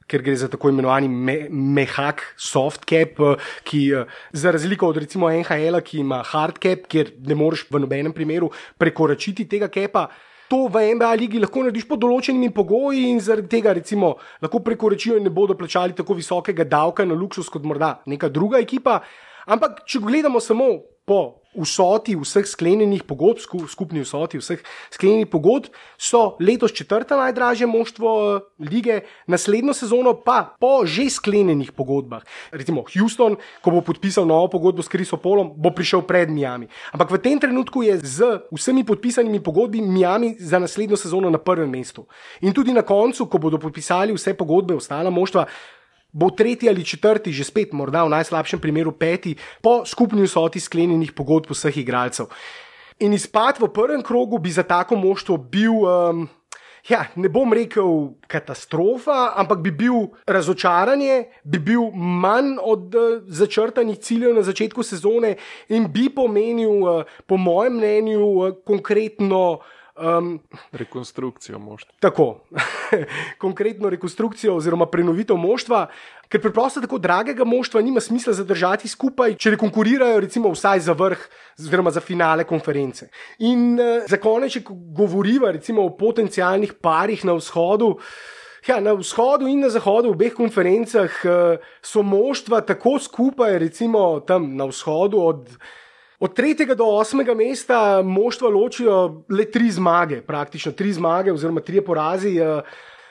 ker gre za tako imenovani me, mehak soft cap, eh, ki eh, za razliko od recimo NHL, ki ima hard cap, kjer ne moreš v nobenem primeru prekoračiti tega capa. To v NBA ligi lahko narediš pod določenimi pogoji in zaradi tega recimo lahko prekoračijo in ne bodo plačali tako visokega davka na luksus kot morda neka druga ekipa. Ampak, če gledamo samo po vsoti vseh sklenjenih pogodb, skupni vsoti vseh sklenjenih pogodb, so letos četrta najdražje moštvo eh, lige, naslednjo sezono pa po že sklenjenih pogodbah. Recimo Houston, ko bo podpisal novo pogodbo s Krisom Polom, bo prišel pred Miami. Ampak v tem trenutku je z vsemi podpisanimi pogodbi Miami za naslednjo sezono na prvem mestu. In tudi na koncu, ko bodo podpisali vse pogodbe, ostala moštva bo tretji ali četrti, že spet, morda v najslabšem primeru peti, po skupni vsoti sklenjenih pogodb vseh igralcev. In izpad v prvem krogu bi za tako moštvo bil. Um, Ja, ne bom rekel katastrofa, ampak bi bil razočaranje, bi bil manj od uh, začrtanih ciljev na začetku sezone in bi pomenil, uh, po mojem mnenju, uh, konkretno uh, Um, rekonstrukcijo moštva. Tako, konkretno rekonstrukcijo oziroma prenovitev moštva, ker preprosto tako dragega moštva nima smisla zadržati skupaj, če ne konkurirajo, recimo, vsaj za vrh, oziroma za finale konference. In uh, za konec, če govoriva recimo o potencijalnih parih na vzhodu. Ja, na vzhodu in na zahodu, v obeh konferencah, uh, so moštva tako skupaj, recimo tam na vzhodu, od Od tretjega do osmega mesta moštva ločijo le tri zmage, praktično tri zmage, oziroma tri porazi. Eh,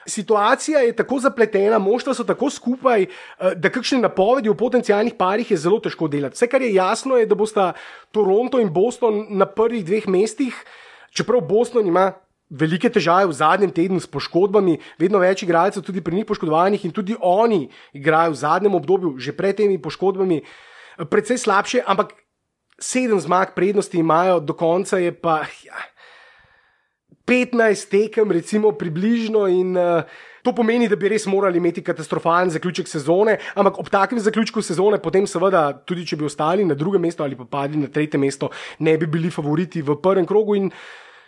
situacija je tako zapletena, moštva so tako skupaj, eh, da kakšne napovedi o potencijalnih parih je zelo težko delati. Vse, kar je jasno, je, da bosta Toronto in Boston na prvih dveh mestih, čeprav Boston ima. Velike težave v zadnjem tednu s poškodbami, vedno več igralcev, tudi pri njih poškodovanih, in tudi oni igrajo v zadnjem obdobju, že pred temi poškodbami, precej slabše, ampak sedem zmag prednosti imajo, do konca je pa ja, 15 tekem, recimo približno. In, uh, To pomeni, da bi res morali imeti katastrofalen zaključek sezone, ampak ob takem zaključku sezone, potem seveda, tudi če bi ostali na drugem mestu ali pa padli na tretje mesto, ne bi bili favoriti v prvem krogu. In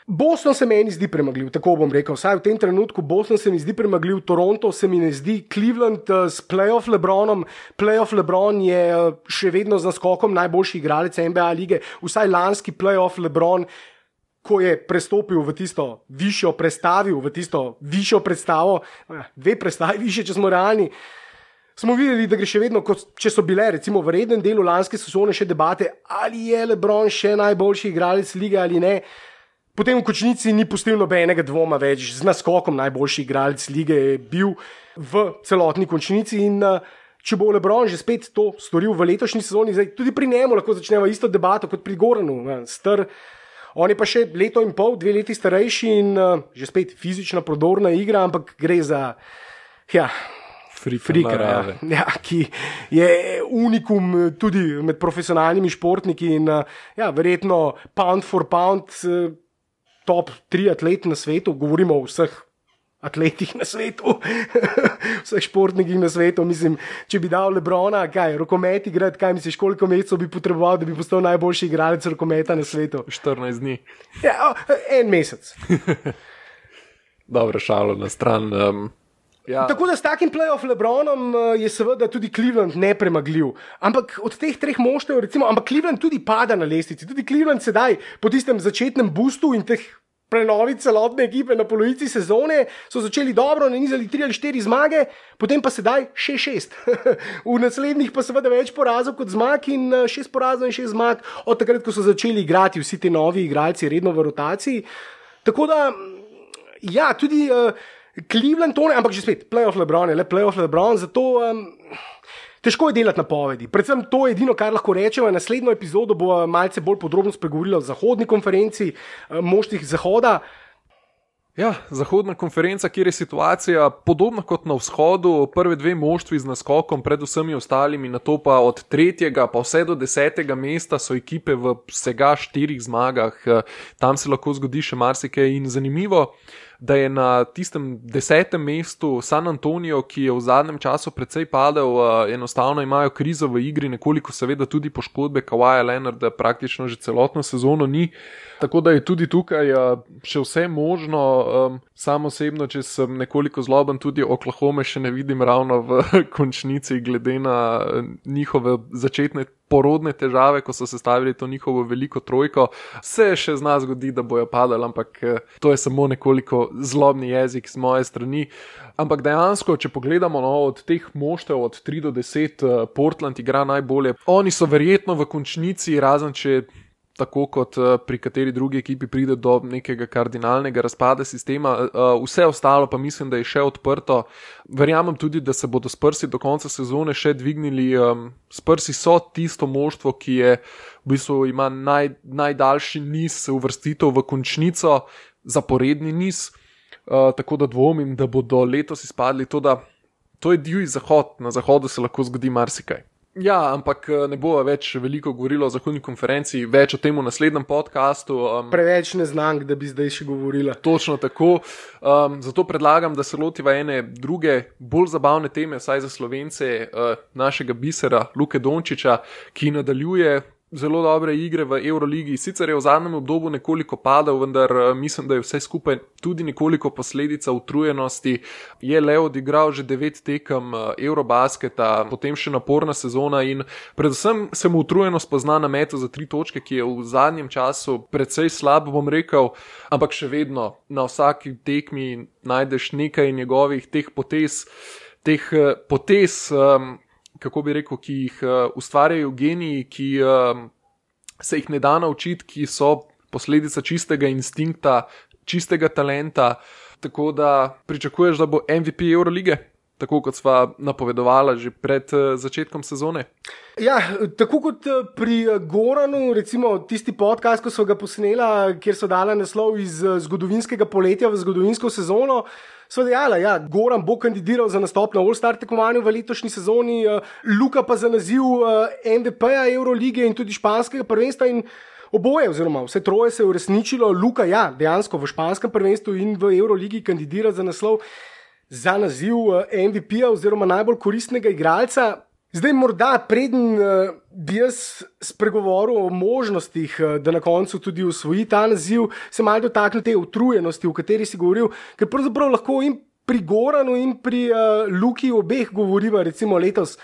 Boston se meni zdi premagljiv, tako bom rekel. Vsaj v tem trenutku Boston se mi zdi premagljiv, Toronto se mi ne zdi, Cleveland uh, s playoff Lebronom. Playoff Lebron je uh, še vedno z naskokom najboljši igralec NBA lige, vsaj lanski playoff Lebron. Ko je prestopil v tisto višjo predstavo, v tisto višjo predstavo, eh, dve predstavi više, če smo realni, smo videli, da gre še vedno, kot če so bile, recimo, v rednem delu lanske sezone še debate, ali je Lebron še najboljši igralec lige ali ne. Potem v končnici ni pustil nobenega dvoma več, z naskokom najboljši igralec lige je bil v celotni končnici. In uh, če bo Lebron že spet to storil v letošnji sezoni, zdaj tudi pri njemu lahko začnemo isto debato kot pri Goranu. Str, on je pa še leto in pol, dve leti starejši in uh, že spet fizična, prodorna igra, ampak gre za. Ja, Frika, ja, ja, ki je unikum tudi med profesionalnimi športniki in ja, verjetno pound for pound top tri atleti na svetu, govorimo o vseh atletih na svetu, vseh športnikih na svetu. Mislim, če bi dal Lebrona, kaj, rokomet igrati, kaj misliš, koliko mesecev bi potreboval, da bi postal najboljši igralec rokometa na svetu? 14 dni. Ja, en mesec. Dobro, šalo na stran. Um... Ja. Tako da s takim playoff Lebronom je seveda tudi Cleveland nepremagljiv. Ampak od teh treh moštev, recimo, ampak Cleveland tudi pada na lestvici. Tudi Cleveland sedaj po tistem začetnem boostu in teh prenovi celotne ekipe na polovici sezone so začeli dobro, nanizali tri ali štiri zmage, potem pa sedaj še šest. v naslednjih pa seveda več porazov kot zmag in šest porazov in šest zmag od takrat, ko so začeli igrati vsi ti novi igralci redno v rotaciji. Tako da, ja, tudi. Uh, Cleveland to ne, ampak že spet, playoff Lebron je le playoff Lebron, zato um, težko je delati napovedi. Predvsem to je edino, kar lahko rečemo. Naslednjo epizodo bo malce bolj podrobno spregovorila o zahodni konferenci, um, moštih zahoda. Ja, zahodna konferenca, kjer je situacija podobna kot na vzhodu, prve dve moštvi z naskokom, pred vsemi ostalimi, na to pa od tretjega pa vse do desetega mesta so ekipe v vsega štirih zmagah, tam se lahko zgodi še marsikaj in zanimivo da je na tistem desetem mestu San Antonijo, ki je v zadnjem času precej padel, uh, enostavno imajo krizo v igri, nekoliko seveda tudi poškodbe Kawaja Leonarda, praktično že celotno sezono ni. Tako da je tudi tukaj uh, še vse možno, um, samo osebno, če sem nekoliko zloben, tudi Oklahoma še ne vidim ravno v končnici, glede na njihove začetne porodne težave, ko so sestavili to njihovo veliko trojko, se še zna zgodi, da bojo padali, ampak eh, to je samo nekoliko zlobni jezik z moje strani. Ampak dejansko, če pogledamo no, od teh moštev, od 3 do 10, eh, Portland igra najbolje. Oni so verjetno v končnici, razen če tako kot eh, pri kateri drugi ekipi pride do nekega kardinalnega razpada sistema. Eh, vse ostalo pa mislim, da je še odprto. Verjamem tudi, da se bodo sprsi do konca sezone še dvignili. Sprsi so tisto moštvo, ki je v bistvu ima naj, najdaljši niz uvrstitev v končnico, zaporedni niz. Tako da dvomim, da bodo letos izpadli. To, to je divji zahod, na zahodu se lahko zgodi marsikaj. Ja, ampak eh, ne bo več veliko govorilo o zahodni konferenci, več o tem v naslednjem podkastu. Um, Preveč neznank, da bi zdaj še govorila. Točno tako. Um, zato predlagam, da se lotiva ene druge, bolj zabavne teme, saj za slovence, uh, našega bisera Luke Dončiča, ki nadaljuje zelo dobre igre v Euroligi. Sicer je v zadnjem obdobju nekoliko padal, vendar eh, mislim, da je vse skupaj tudi nekoliko posledica utrujenosti. Je le odigral že devet tekem eh, Eurobasketa, potem še naporna sezona in predvsem se mu utrujenost pozna na metu za tri točke, ki je v zadnjem času precej slab, bom rekel, ampak še vedno na vsaki tekmi najdeš nekaj njegovih teh potez. Teh eh, potez, um, kako bi rekel, ki jih uh, ustvarjajo geniji, ki uh, se jih ne da naučiti, ki so posledica čistega instinkta, čistega talenta. Tako da pričakuješ, da bo MVP Eurolige. Tako kot sva napovedovala že pred uh, začetkom sezone. Ja, tako kot pri Goranu, recimo tisti podcast, ko so ga posnela, kjer so dala naslov iz zgodovinskega poletja v zgodovinsko sezono, so dejali, da ja, Goran bo kandidiral za nastop na All-Star tekmovanju v letošnji sezoni, Luka pa za naziv eh, MVP-ja Eurolige in tudi španskega prvenstva. Oboje, oziroma vse troje se je uresničilo, Luka, ja, dejansko v španskem prvenstvu in v Euroligi kandidira za naslov. Za naziv eh, MVP-ja oziroma najbolj koristnega igralca. Zdaj, morda preden uh, bi jaz spregovoril o možnostih, uh, da na koncu tudi usvoji ta naziv, se malo dotaknil te utrujenosti, o kateri si govoril, ker pravzaprav lahko in pri Goranu in pri uh, Luki obeh govoriva, recimo letos.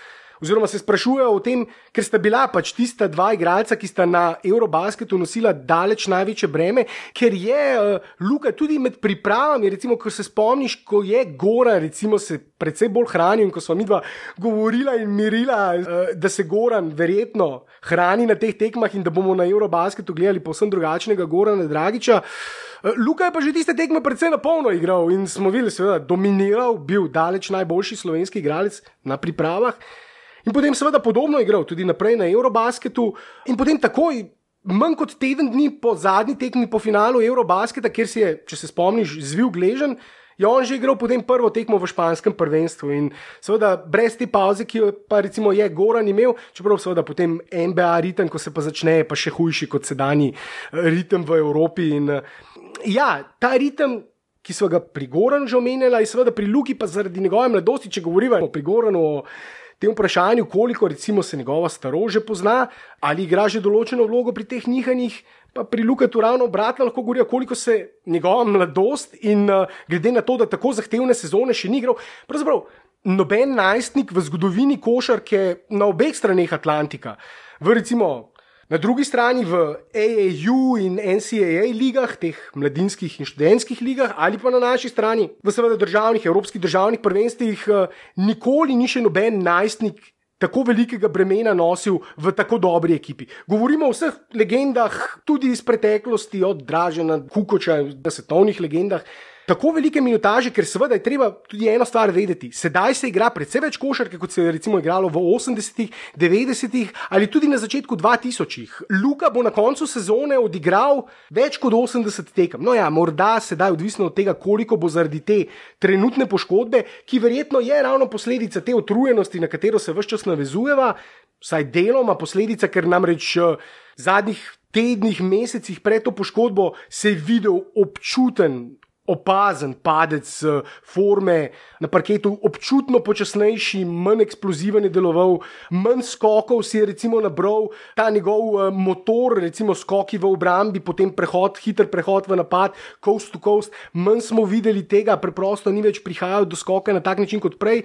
Oziroma se sprašujejo o tem, ker sta bila pač tista dva igralca, ki sta na Eurobasketu nosila daleč največje breme, ker je uh, Luka tudi med pripravami, recimo, ko se spomniš, ko je Gora, recimo, se predvsej bolj hranil in ko smo mi dva govorila in mirila, uh, da se Goran verjetno hrani na teh tekmah in da bomo na Eurobasketu gledali povsem drugačnega Gorana Dragiča. Luka je pa že tiste tekme precej na polno igral in smo videli, seveda, dominiral, bil daleč najboljši slovenski igralec na pripravah. In potem, seveda, podobno igral tudi naprej na Eurobasketu, in potem takoj, manj kot teden dni po zadnji tekmi po finalu Eurobasketa, kjer si je, če se spomniš, zvil gležen. Je on že igral potem prvo tekmo v španskem prvenstvu in seveda brez te pauze, ki jo pa recimo je Goran imel, čeprav seveda potem NBA ritem, ko se pa začne, je pa še hujši kot sedajni ritem v Evropi. In ja, ta ritem, ki so ga pri Goranu že omenjali, in seveda pri Luki pa zaradi njegove mladosti, če govorimo pri Goranu o tem vprašanju, koliko recimo se njegova starost že pozna, ali igra že določeno vlogo pri teh nihanjih, pa pri Lukatu ravno obratno lahko govorijo, koliko se njegova mladost in uh, glede na to, da tako zahtevne sezone še ni igral. Pravzaprav noben najstnik v zgodovini košarke na obeh straneh Atlantika, v recimo Na drugi strani v AAU in NCAA ligah, teh mladinskih in študentskih ligah, ali pa na naši strani v seveda državnih, evropskih državnih prvenstvih, eh, nikoli ni še noben najstnik tako velikega bremena nosil v tako dobri ekipi. Govorimo o vseh legendah, tudi iz preteklosti, od Dražena, Kukoča, svetovnih legendah tako velike minutaže, ker seveda je treba tudi eno stvar vedeti. Sedaj se igra predvsej več košarke, kot se je recimo igralo v 80-ih, 90-ih ali tudi na začetku 2000-ih. Luka bo na koncu sezone odigral več kot 80 tekem. No ja, morda sedaj odvisno od tega, koliko bo zaradi te trenutne poškodbe, ki verjetno je ravno posledica te utrujenosti, na katero se vse čas navezujeva, vsaj deloma posledica, ker namreč v zadnjih tednih, mesecih pred to poškodbo se je videl občuten opazen padec eh, forme na parketu, občutno počasnejši, manj eksploziven je deloval, manj skokov si je recimo nabral, ta njegov uh, motor, recimo skoki v obrambi, potem prehod, hiter prehod v napad, coast to coast, manj smo videli tega, preprosto ni več prihajal do skoka na tak način kot prej.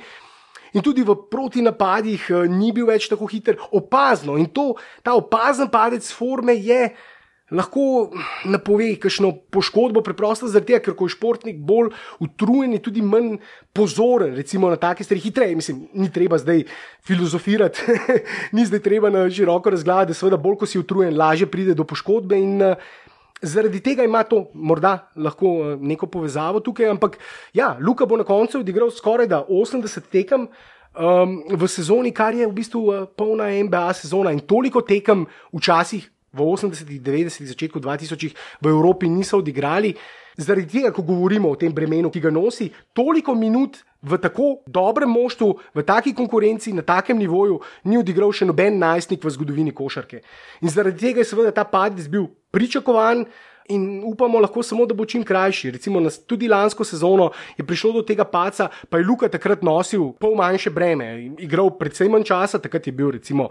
In tudi v protinapadih uh, ni bil več tako hiter, opazno. In to, ta opazen padec forme je lahko napove kakšno poškodbo, preprosto zaradi tega, ker ko je športnik bolj utrujen, je tudi manj pozoren, recimo na take stvari, hitreje. Mislim, ni treba zdaj filozofirati, ni zdaj treba na široko razgledati, da seveda bolj, ko si utrujen, lažje pride do poškodbe in uh, Zaradi tega ima to morda lahko eh, neko povezavo tukaj, ampak ja, Luka bo na koncu odigral skoraj 80 tekem um, v sezoni, kar je v bistvu uh, polna NBA sezona in toliko tekem včasih v 80-ih, 90-ih, začetku 2000-ih v Evropi niso odigrali. Zaradi tega, ko govorimo o tem bremenu, ki ga nosi, toliko minut v tako dobrem moštvu, v taki konkurenci, na takem nivoju, ni odigral še noben najstnik v zgodovini košarke. In zaradi tega je seveda ta padec bil pričakovan. In upamo lahko samo, da bo čim krajši. Recimo, tudi lansko sezono je prišlo do tega paca, pa je Luka takrat nosil pol manjše breme, igral predvsem manj časa, takrat je bil recimo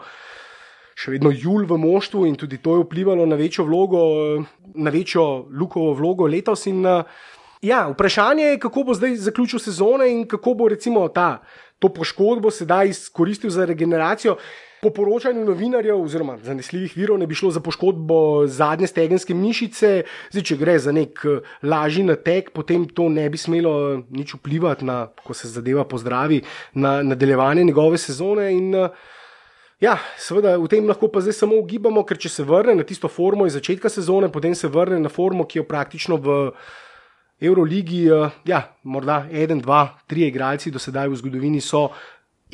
še vedno jul v moštvu in tudi to je vplivalo na večjo vlogo, na večjo lukovo vlogo letos. In, ja, vprašanje je, kako bo zdaj zaključil sezone in kako bo recimo ta, to poškodbo sedaj izkoristil za regeneracijo. Po poročanju novinarjev, oziroma zanesljivih virov, ne bi šlo za poškodbo zadnje stegenske mišice, zdaj, če gre za nek lažji natek, potem to ne bi smelo nič vplivati na, ko se zadeva pozdravi, na nadaljevanje njegove sezone. In, uh, Ja, seveda v tem lahko pa zdaj samo ugibamo, ker če se vrne na tisto formo iz začetka sezone, potem se vrne na formo, ki jo praktično v Euroligi, eh, ja, morda en, dva, tri igralci do sedaj v zgodovini so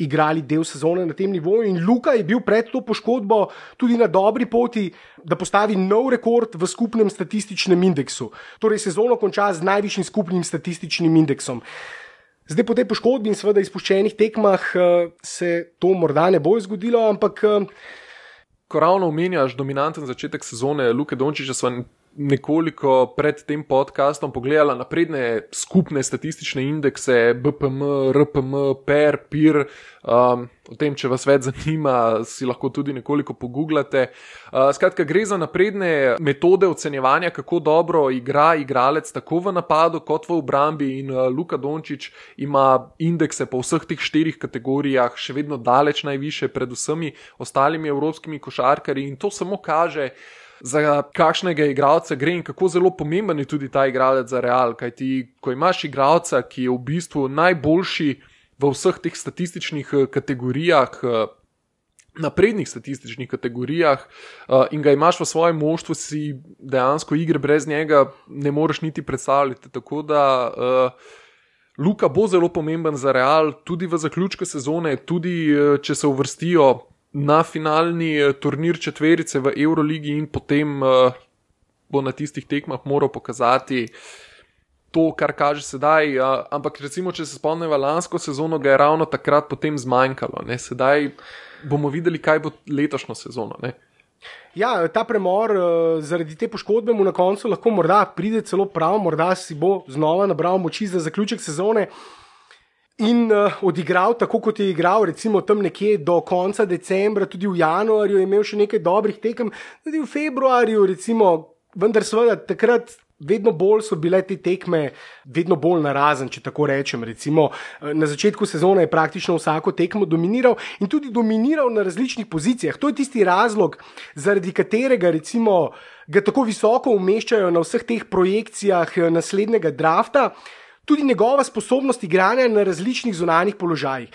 igrali del sezone na tem nivoju. In Luka je bil pred to poškodbo tudi na dobri poti, da postavi nov rekord v skupnem statističnem indeksu. Torej sezono konča z najvišjim skupnim statističnim indeksom. Zdaj, po tej poškodbi in seveda izpuščenih tekmah, eh, se to morda ne bo zgodilo, ampak. Eh, Ko ravno omenjaš dominanten začetek sezone, Luke Dončiča, smo nekoliko pred tem podcastom pogledala napredne skupne statistične indekse, BPM, RPM, PER, PIR. Um, o tem, če vas več zanima, si lahko tudi nekoliko pogooglate. Uh, skratka, gre za napredne metode ocenjevanja, kako dobro igra igralec tako v napadu kot v obrambi. In uh, Luka Dončić ima indekse po vseh teh štirih kategorijah, še vedno daleč najviše, pred vsemi ostalimi evropskimi košarkarji. In to samo kaže, za kakšnega igralca gre in kako zelo pomemben je tudi ta igralec za Real. Kaj ti, ko imaš igralca, ki je v bistvu najboljši v vseh teh statističnih eh, kategorijah. Eh, naprednih statističnih kategorijah uh, in ga imaš v svojem moštvu, si dejansko igre brez njega ne moreš niti predstavljati. Tako da uh, Luka bo zelo pomemben za Real, tudi v zaključku sezone, tudi uh, če se uvrstijo na finalni eh, turnir četverice v Euroligi in potem uh, bo na tistih tekmah moral pokazati to, kar kaže sedaj. Uh, ampak recimo, če se spomnimo lansko sezono, ga je ravno takrat potem zmanjkalo. Ne? Sedaj bomo videli, kaj bo letošnjo sezono. Ne? Ja, ta premor zaradi te poškodbe mu na koncu lahko morda pride celo prav, morda si bo znova nabral moči za zaključek sezone in uh, odigral tako, kot je igral, recimo tam nekje do konca decembra, tudi v januarju, imel še nekaj dobrih tekem, tudi v februarju, recimo, vendar seveda takrat. Vedno bolj so bile te tekme, vedno bolj narazen, če tako rečem. Recimo, eh, na začetku sezone je praktično vsako tekmo dominiral in tudi dominiral na različnih pozicijah. To je tisti razlog, zaradi katerega recimo, ga tako visoko umeščajo na vseh teh projekcijah eh, naslednjega drafta tudi njegova sposobnost igranja na različnih zunanjih položajih.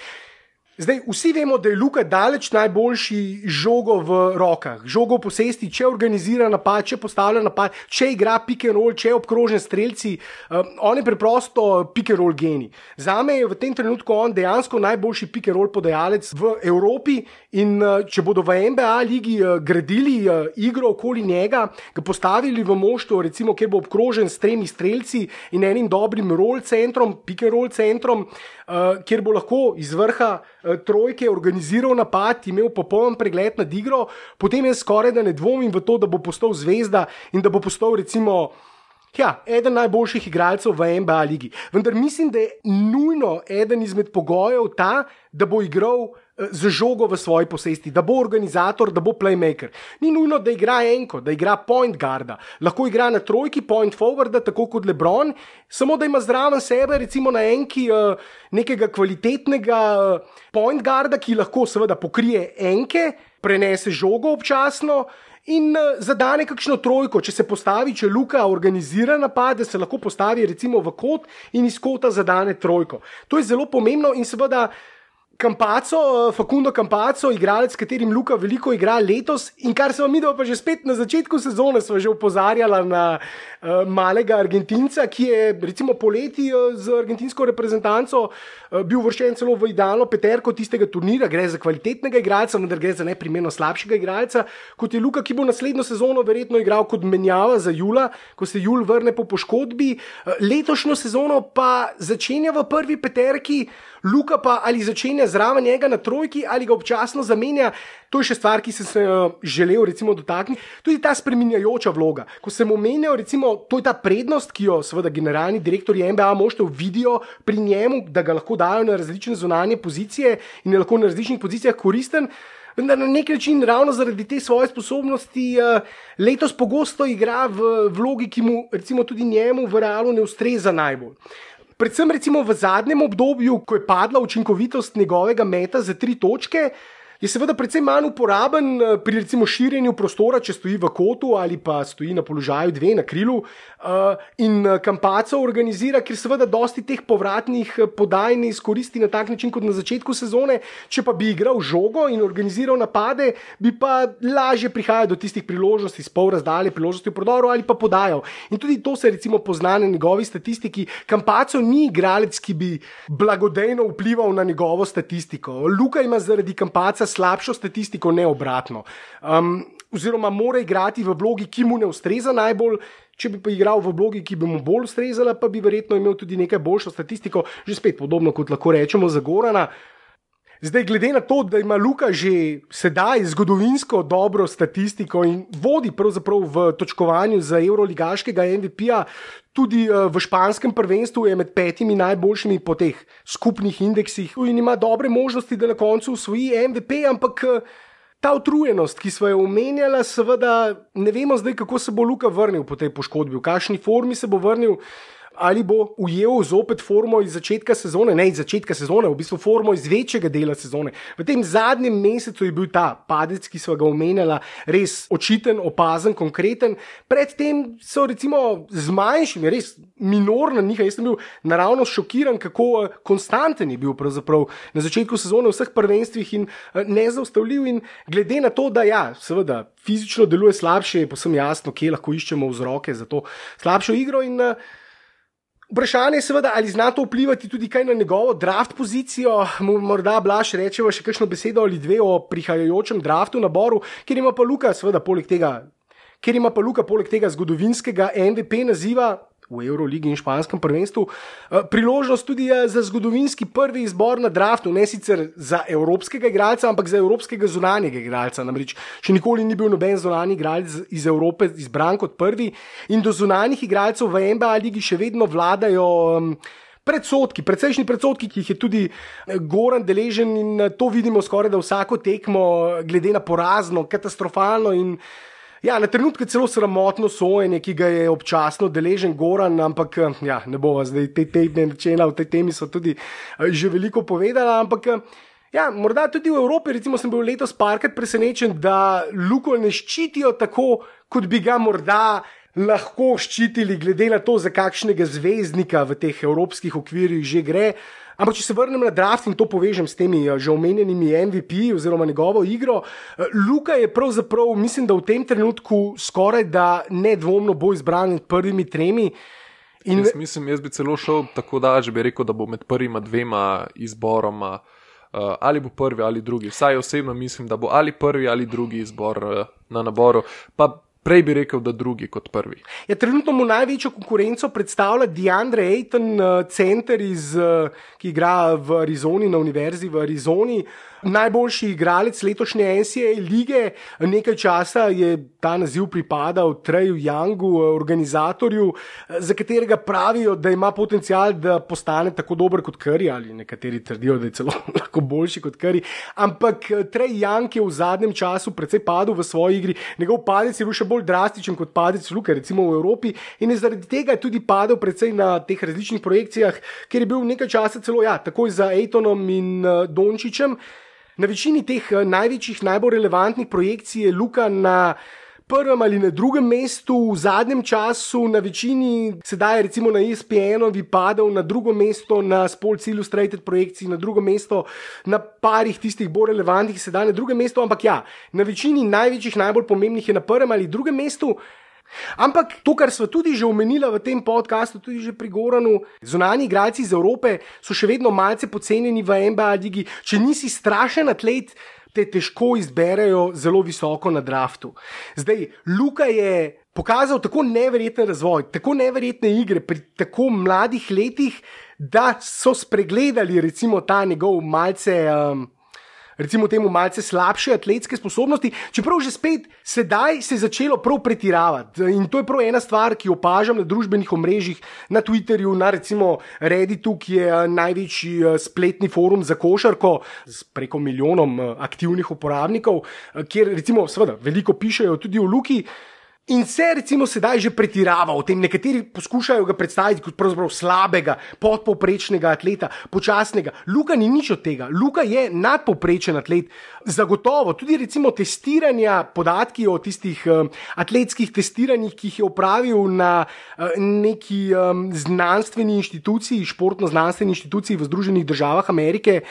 Zdaj, vsi vemo, da je Luka daleč najboljši žogo v rokah, žogo v posesti, če organizira napad, če postavlja napad, če igra pick and roll, če je obkrožen streljci. Um, on je preprosto pick and roll geni. Za me je v tem trenutku on dejansko najboljši pick and roll podajalec v Evropi. In uh, če bodo v NBA ligi uh, gradili uh, igro okoli njega, ga postavili v moštvo, recimo, kjer bo obkrožen s tremi streljci in enim dobrim roll centrom, pick and roll centrom, uh, kjer bo lahko iz vrha. Eh, trojke, organiziral napad, imel popoln pregled nad igro, potem jaz skoraj da ne dvomim v to, da bo postal zvezda in da bo postal recimo. Ja, eden najboljših igralcev v NBA ligi. Vendar mislim, da je nujno eden izmed pogojev ta, da bo igral z žogo v svoji posesti, da bo organizator, da bo playmaker. Ni nujno, da igra enko, da igra point guarda. Lahko igra na trojki, point forwarda, tako kot Lebron, samo da ima zraven sebe, recimo na enki, uh, nekega kvalitetnega uh, point guarda, ki lahko seveda pokrije enke, prenese žogo občasno. In zadane kakšno trojko, če se postavi, če Luka organizira napad, da se lahko postavi recimo v kot in iz kota zadane trojko. To je zelo pomembno in seveda. Kampaco, eh, Fakundo Kampaco, igralec, s katerim Luka veliko igra letos, in kar se vam je pa že spet na začetku sezone, smo že upozarjali na uh, malega Argentinca, ki je recimo poleti uh, z argentinsko reprezentanco uh, bil vršen celo v idealno peterko tistega turnira. Gre za kvalitetnega igralca, vendar gre za neprimerno slabšega igralca, kot je Luka, ki bo naslednjo sezono verjetno igral kot menjava za Jula, ko se Jul vrne po poškodbi. Uh, letošnjo sezono pa začenja v prvi peterki. Luka pa ali začenja zraven njega na trojki ali ga občasno zamenja. To je še stvar, ki sem se uh, želel recimo, dotakniti. Tudi ta spremenjajoča vloga. Ko sem omenjal, recimo, to je ta prednost, ki jo seveda generalni direktori MBA moštev vidijo pri njemu, da ga lahko dajo na različne zunanje pozicije in je lahko na različnih pozicijah koristen. Vendar na nek način, ravno zaradi te svoje sposobnosti, uh, letos pogosto igra v vlogi, ki mu, recimo, tudi njemu v realu ne ustreza najbolj. Predvsem recimo v zadnjem obdobju, ko je padla učinkovitost njegovega meta za tri točke, je seveda precej manj uporaben eh, pri recimo širjenju prostora, če stoji v kotu ali pa stoji na položaju dve na krilu. Uh, in eh, kampaco organizira, ker seveda dosti teh povratnih podaj ne izkoristi na tak način kot na začetku sezone. Če pa bi igral žogo in organiziral napade, bi pa lažje prihajal do tistih priložnosti, spol razdalje, priložnosti v prodoru ali pa podajal. In tudi to se recimo pozna na njegovi statistiki. Kampaco ni igralec, ki bi blagodejno vplival na njegovo statistiko. Luka ima zaradi kampaca slabšo statistiko, ne obratno. Um, oziroma, mora igrati v vlogi, ki mu ne ustreza najbolj. Če bi pa igral v vlogi, ki bi mu bolj ustrezala, pa bi verjetno imel tudi nekaj boljšo statistiko, že spet podobno kot lahko rečemo za Gorana. Zdaj, glede na to, da ima Luka že sedaj zgodovinsko dobro statistiko in vodi pravzaprav v točkovanju za Euroligaškega MVP-ja, tudi eh, v španskem prvenstvu je med petimi najboljšimi po teh skupnih indeksih in ima dobre možnosti, da na koncu usvoji MVP, ampak. eh, Ta utrujenost, ki smo jo omenjali, seveda ne vemo zdaj, kako se bo Luka vrnil po tej poškodbi, v kakšni formi se bo vrnil, ali bo ujel zopet formo iz začetka sezone, ne iz začetka sezone, v bistvu formo iz večjega dela sezone. V tem zadnjem mesecu je bil ta padec, ki smo ga omenjali, res očiten, opazen, konkreten. Predtem so recimo z manjšimi, res minorna njihova. Jaz sem bil naravno šokiran, kako eh, konstanten je bil na začetku sezone v vseh prvenstvih in eh, nezaustavljiv. In glede na to, da ja, seveda fizično deluje slabše, je posebno jasno, kje lahko iščemo vzroke za to slabšo igro. In, uh, Vprašanje je seveda, ali zna to vplivati tudi kaj na njegovo draft pozicijo. Mo- Morda Blaž rečeva še kakšno besedo ali dve o prihajajočem draftu naboru, kjer ima pa Luka, seveda, poleg tega, kjer ima pa Luka poleg tega zgodovinskega MVP naziva. V Euroligi in španskem prvenstvu, eh, priložnost tudi eh, za zgodovinski prvi izbor na draftu, ne sicer za evropskega igralca, ampak za evropskega zunanjega igralca. Namreč še nikoli ni bil noben zunanji igralec iz Evrope izbran kot prvi, in do zunanjih igralcev v NBA ligi še vedno vladajo. Um, Predsotki, precejšnji predsotki, ki jih je tudi eh, Goran deležen, in eh, to vidimo skoraj da vsako tekmo, glede na porazno, katastrofalno in ja, na trenutke celo sramotno sojenje, ki ga je občasno deležen Goran, ampak eh, ja, ne bova zdaj te tedne načela, v tej temi so tudi eh, že veliko povedala, ampak. eh, Ja, morda tudi v Evropi, recimo, sem bil letos parkrat presenečen, da Luko ne ščitijo tako, kot bi ga morda lahko ščitili, glede na to, za kakšnega zvezdnika v teh evropskih okvirjih že gre. Ampak, če se vrnem na draft in to povežem s temi eh, že omenjenimi MVP oziroma njegovo igro, eh, Luka je pravzaprav, mislim, da v tem trenutku skoraj da nedvomno bo izbran med prvimi tremi. In Jaz mislim, jaz bi celo šel tako daleč, da bi rekel, da bo med prvima dvema izboroma. Uh, ali bo prvi ali drugi. Vsaj osebno mislim, da bo ali prvi ali drugi izbor uh, na naboru. Pa prej bi rekel, da drugi kot prvi. Ja, trenutno mu največjo konkurenco predstavlja Deandre Ayton, eh, center, iz, eh, ki igra v Arizoni, na univerzi v Arizoni. Najboljši igralec letošnje NCAA lige, nekaj časa je ta naziv pripadal Treju eh, organizatorju, eh, za katerega pravijo, da ima potencial, da postane tako dober kot Curry, ali nekateri trdijo, da je celo lahko boljši kot Curry. Ampak eh, Trej Young je v zadnjem času precej padel v svoji igri, njegov padec je bil še bolj drastičen kot padec Luke, recimo v Evropi, in je zaradi tega tudi padel precej na teh različnih projekcijah, ker je bil nekaj časa celo ja, takoj za Ejtonom in uh, Dončičem. Na večini teh eh, največjih, najbolj relevantnih projekcij je Luka na prvem ali na drugem mestu, v zadnjem času, na večini, sedaj recimo na ESPN-ovi, padel na drugo mesto, na Sports Illustrated projekciji, na drugo mesto, na parih tistih bolj relevantnih, sedaj na drugem mestu, ampak ja, na večini največjih, najbolj pomembnih je na prvem ali drugem mestu. Ampak to, kar smo tudi že omenili v tem podkastu, tudi že pri Goranu, zunani igralci iz Evrope so še vedno malce podcenjeni v NBA ligi. Če nisi strašen atlet, te težko izberejo zelo visoko na draftu. Zdaj, Luka je pokazal tako neverjeten razvoj, tako neverjetne igre pri tako mladih letih, da so spregledali recimo ta njegov malce. Um, recimo temu malce slabše atletske sposobnosti, čeprav že spet sedaj se je začelo prav pretiravati. In to je prav ena stvar, ki jo opažam na družbenih omrežjih, na Twitterju, na recimo Redditu, ki je eh, največji eh, spletni forum za košarko s preko milijonom eh, aktivnih uporabnikov, kjer recimo seveda veliko pišejo tudi o Luki. In se recimo sedaj že pretirava o tem, nekateri poskušajo ga predstaviti kot pravzaprav slabega, podpovprečnega atleta, počasnega. Luka ni nič od tega, Luka je nadpovprečen atlet. Zagotovo tudi recimo testiranja, podatki o tistih um, atletskih testiranjih, ki jih je opravil na uh, neki um, znanstveni inštituciji, športno-znanstveni inštituciji v Združenih državah Amerike,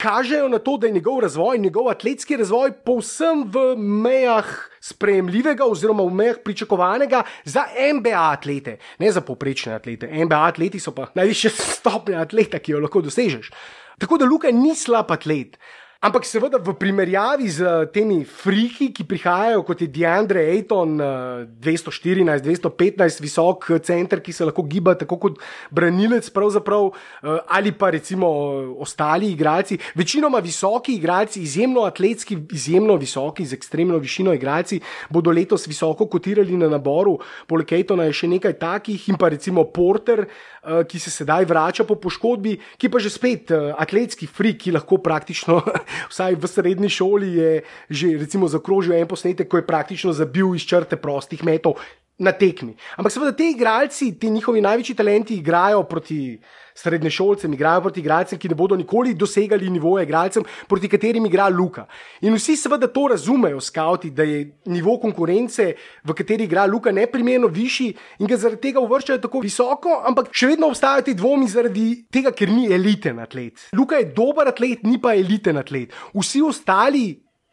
kažejo na to, da je njegov razvoj, njegov atletski razvoj povsem v mejah sprejemljivega oziroma v mejah pričakovanega za NBA atlete, ne za poprečne atlete. NBA atleti so pa najvišja stopnja atleta, ki jo lahko dosežeš. Tako da Luka ni slab atlet. Ampak seveda v primerjavi z eh, temi friki, ki prihajajo kot je Deandre Ayton, eh, 214, 215 visok eh, center, ki se lahko giba tako kot branilec, eh, ali pa recimo eh, ostali igralci, večinoma visoki igralci, izjemno atletski, izjemno visoki, z ekstremno višino igralci, bodo letos visoko kotirali na naboru. Poleg Aytona je še nekaj takih in pa recimo Porter, eh, ki se sedaj vrača po poškodbi, ki pa že spet eh, atletski frik, ki lahko praktično vsaj v srednji šoli je že recimo zakrožil en posnetek, ko je praktično zabil iz črte prostih metov. Na tekmi. Ampak seveda ti igralci, ti njihovi največji talenti igrajo proti srednješolcem, igrajo proti igralcem, ki ne bodo nikoli dosegali nivoja igralcem, proti katerim igra Luka. In vsi seveda to razumejo, skauti, da je nivo konkurence, v kateri igra Luka, neprimerno višji in ga zaradi tega uvrščajo tako visoko, ampak še vedno obstajajo ti dvomi zaradi tega, ker ni eliten atlet. Luka je dober atlet, ni pa eliten atlet. Vsi ostali,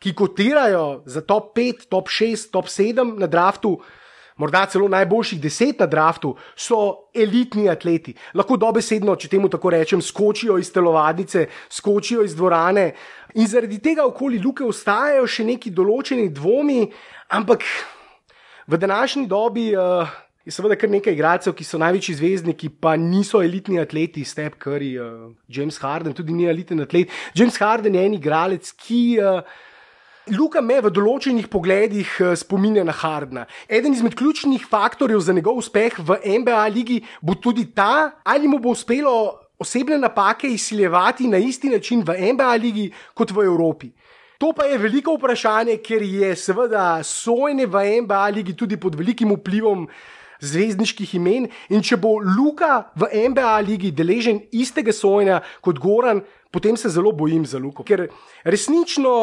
ki kotirajo za top 5, top 6, top 7 na draftu, morda celo najboljših deset na draftu, so elitni atleti. Lahko dobesedno, če temu tako rečem, skočijo iz telovadnice, skočijo iz dvorane. In zaradi tega okoli Luke ostajajo še neki določeni dvomi, ampak v današnji dobi. Uh, Je seveda kar nekaj igralcev, ki so največji zvezdniki, pa niso elitni atleti, Step Curry, uh, James Harden, tudi ni eliten atlet. James Harden je en igralec, ki uh, Luka me v določenih pogledih uh, spominja na Hardna. Eden izmed ključnih faktorjev za njegov uspeh v NBA ligi bo tudi ta, ali mu bo uspelo osebne napake izsiljevati na isti način v NBA ligi kot v Evropi. To pa je veliko vprašanje, ker je seveda sojenje v NBA ligi tudi pod velikim vplivom zvezdniških imen. In če bo Luka v NBA ligi deležen istega sojenja kot Goran, potem se zelo bojim za Luko. Ker resnično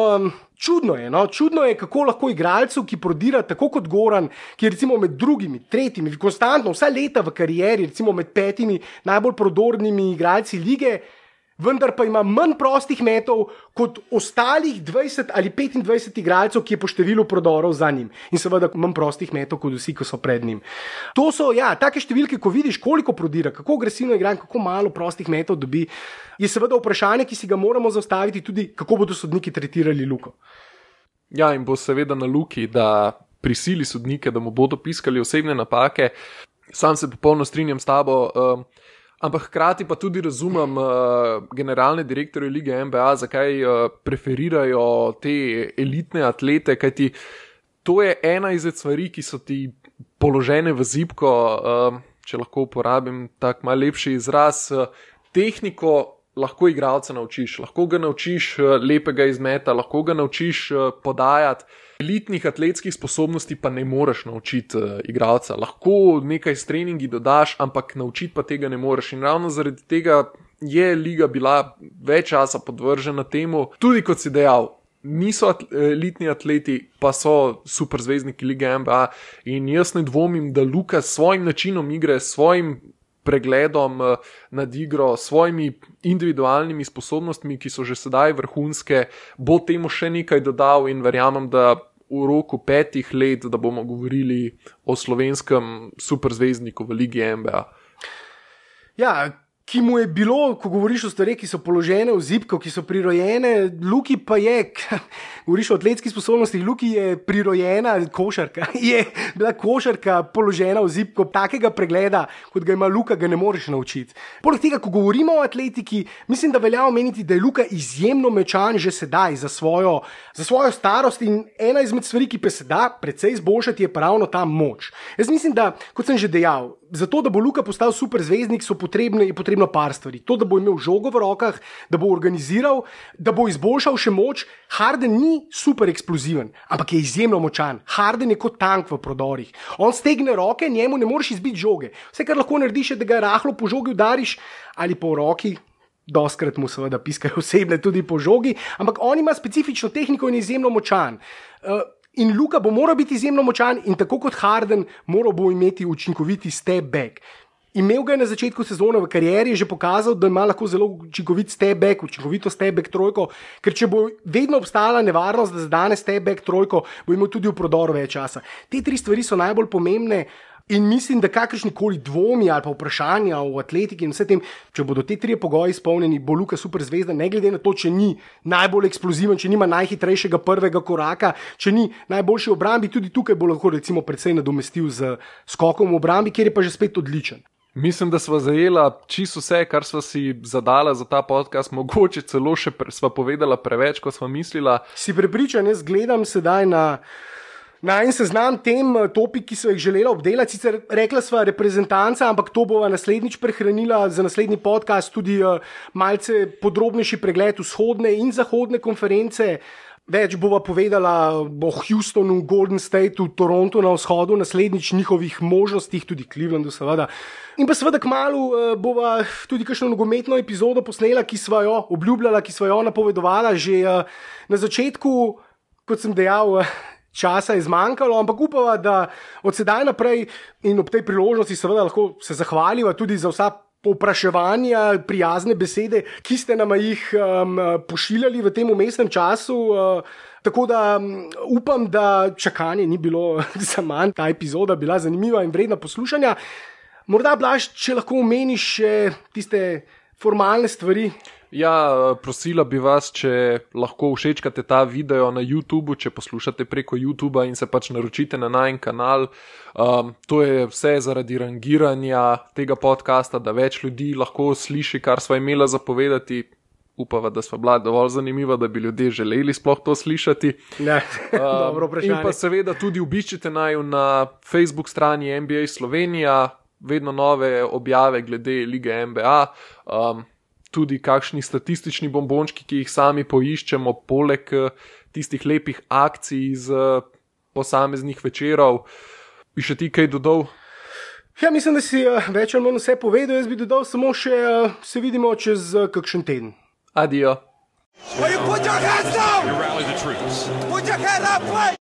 čudno je, no? čudno je, kako lahko igralcu, ki prodira tako kot Goran, ki je recimo med drugimi, tretjimi, konstantno, vsa leta v karieri, recimo med petimi najbolj prodornimi igralci lige vendar pa ima manj prostih metov kot ostalih 20 ali 25 igralcev, ki je po številu prodorov za njim. In seveda manj prostih metov kot vsi, ki so pred njim. To so, ja, take številke, ko vidiš, koliko prodira, kako agresivno igra, kako malo prostih metov dobi, je seveda vprašanje, ki si ga moramo zastaviti, tudi kako bodo sodniki tretirali Luko. Ja, in bo seveda na Luki, da prisili sodnike, da mu bodo piskali osebne napake. Sam se popolnoma strinjam s tabo. Um, Ampak hkrati pa tudi razumem uh, generalne direktorje lige NBA, zakaj uh, preferirajo te elitne atlete, kajti to je ena izmed stvari, ki so ti položene v zipko, uh, če lahko uporabim tak mal lepši izraz. Uh, tehniko lahko igralca naučiš, lahko ga naučiš uh, lepega izmeta, lahko ga naučiš uh, podajati. Elitnih atletskih sposobnosti pa ne moreš naučiti uh, igralca. Lahko nekaj s treningi dodaš, ampak naučiti pa tega ne moreš. In ravno zaradi tega je liga bila več časa podvržena temu, tudi kot si dejal. Niso at elitni atleti, pa so superzvezdniki lige NBA. In jaz ne dvomim, da Luka s svojim načinom igre, s svojim pregledom nad igro, s svojimi individualnimi sposobnostmi, ki so že sedaj vrhunske, bo temu še nekaj dodal in verjamem, da v roku petih let, da bomo govorili o slovenskem superzvezdniku v Ligi NBA. Ja, ki mu je bilo, ko govoriš o stvareh, ki so položene v zipko, ki so prirojene, Luki pa je, govoriš o atletskih sposobnostih, Luki je prirojena košarka. Je bila košarka položena v zipko, takega pregleda, kot ga ima Luka, ga ne moreš naučiti. Poleg tega, ko govorimo o atletiki, mislim, da velja omeniti, da je Luka izjemno mečan že sedaj za svojo, za svojo starost in ena izmed stvari, ki pa se da precej izboljšati, je ravno ta moč. Jaz mislim, da, kot sem že dejal, zato, da bo Luka postal superzvezdnik, so potrebne, je potrebno par stvari. To, da bo imel žogo v rokah, da bo organiziral, da bo izboljšal še moč. Harden ni super eksploziven, ampak je izjemno močan. Harden je kot tank v prodorih. On stegne roke, njemu ne moreš izbiti žoge. Vse, kar lahko narediš, je, da ga rahlo po žogi udariš ali po roki. Doskrat mu seveda piskajo osebne tudi po žogi, ampak on ima specifično tehniko in je izjemno močan. Uh, In Luka bo moral biti izjemno močan, in tako kot Harden, moral bo imeti učinkoviti step back. Imel ga je na začetku sezone v karieri, že pokazal, da ima lahko zelo učinkovit step back, učinkovito step back trojko, ker če bo vedno obstala nevarnost, da zdane step back trojko, bo imel tudi v prodoru več časa. Te tri stvari so najbolj pomembne. In mislim, da kakršni koli dvomi ali pa vprašanja o atletiki in vse tem, če bodo te tri pogoji izpolnjeni, bo Luka super zvezda, ne glede na to, če ni najbolj eksploziven, če nima najhitrejšega prvega koraka, če ni najboljši v obrambi, tudi tukaj bo lahko recimo predvsej nadomestil z skokom v obrambi, kjer je pa že spet odličen. Mislim, da smo zajela čisto vse, kar smo si zadala za ta podcast, mogoče celo še pre, sva povedala preveč, kot smo mislila. Si prepričan, jaz gledam sedaj na. Na en seznam tem eh, topik, ki so jih želela obdelati, sicer rekla sva reprezentanca, ampak to bova naslednjič prehranila za naslednji podcast, tudi uh, malce podrobnejši pregled vzhodne in zahodne konference. Več bova povedala o Houstonu, Golden Stateu, Torontu na vzhodu, naslednjič njihovih možnostih, tudi Clevelandu, seveda. In pa seveda kmalo uh, bova tudi kakšno nogometno epizodo posnela, ki sva jo obljubljala, ki sva jo napovedovala že na začetku, kot sem dejal. Časa je zmanjkalo, ampak upava, da od sedaj naprej in ob tej priložnosti seveda lahko se zahvaliva tudi za vsa. Popraševanja, prijazne besede, ki ste nam jih um, pošiljali v tem umestnem času. Uh, tako da um, upam, da čakanje ni bilo za manj, ta epizoda bila zanimiva in vredna poslušanja. Morda, Blaž, če lahko omeniš še tiste formalne stvari, Ja, prosila bi vas, če lahko všečkate ta video na YouTubu, če poslušate preko YouTuba in se pač naročite na najen kanal. Um, to je vse zaradi rangiranja tega podcasta, da več ljudi lahko sliši, kar smo imeli zapovedati. Upava, da smo bila dovolj zanimiva, da bi ljudje želeli sploh to slišati. Ne, dobro Um, in pa vprašanje. seveda tudi obiščite naju na Facebook strani NBA Slovenija, vedno nove objave glede lige NBA. Um, tudi kakšni statistični bombončki, ki jih sami poiščemo, poleg eh, tistih lepih akcij iz eh, posameznih večerov. Bi še ti kaj dodal? Ja, mislim, da si uh, več ali manj vse povedal. Jaz bi dodal samo še, se vidimo čez kakšen teden. Adijo. Will you put your hands down? You rally the troops. Put your head up, play.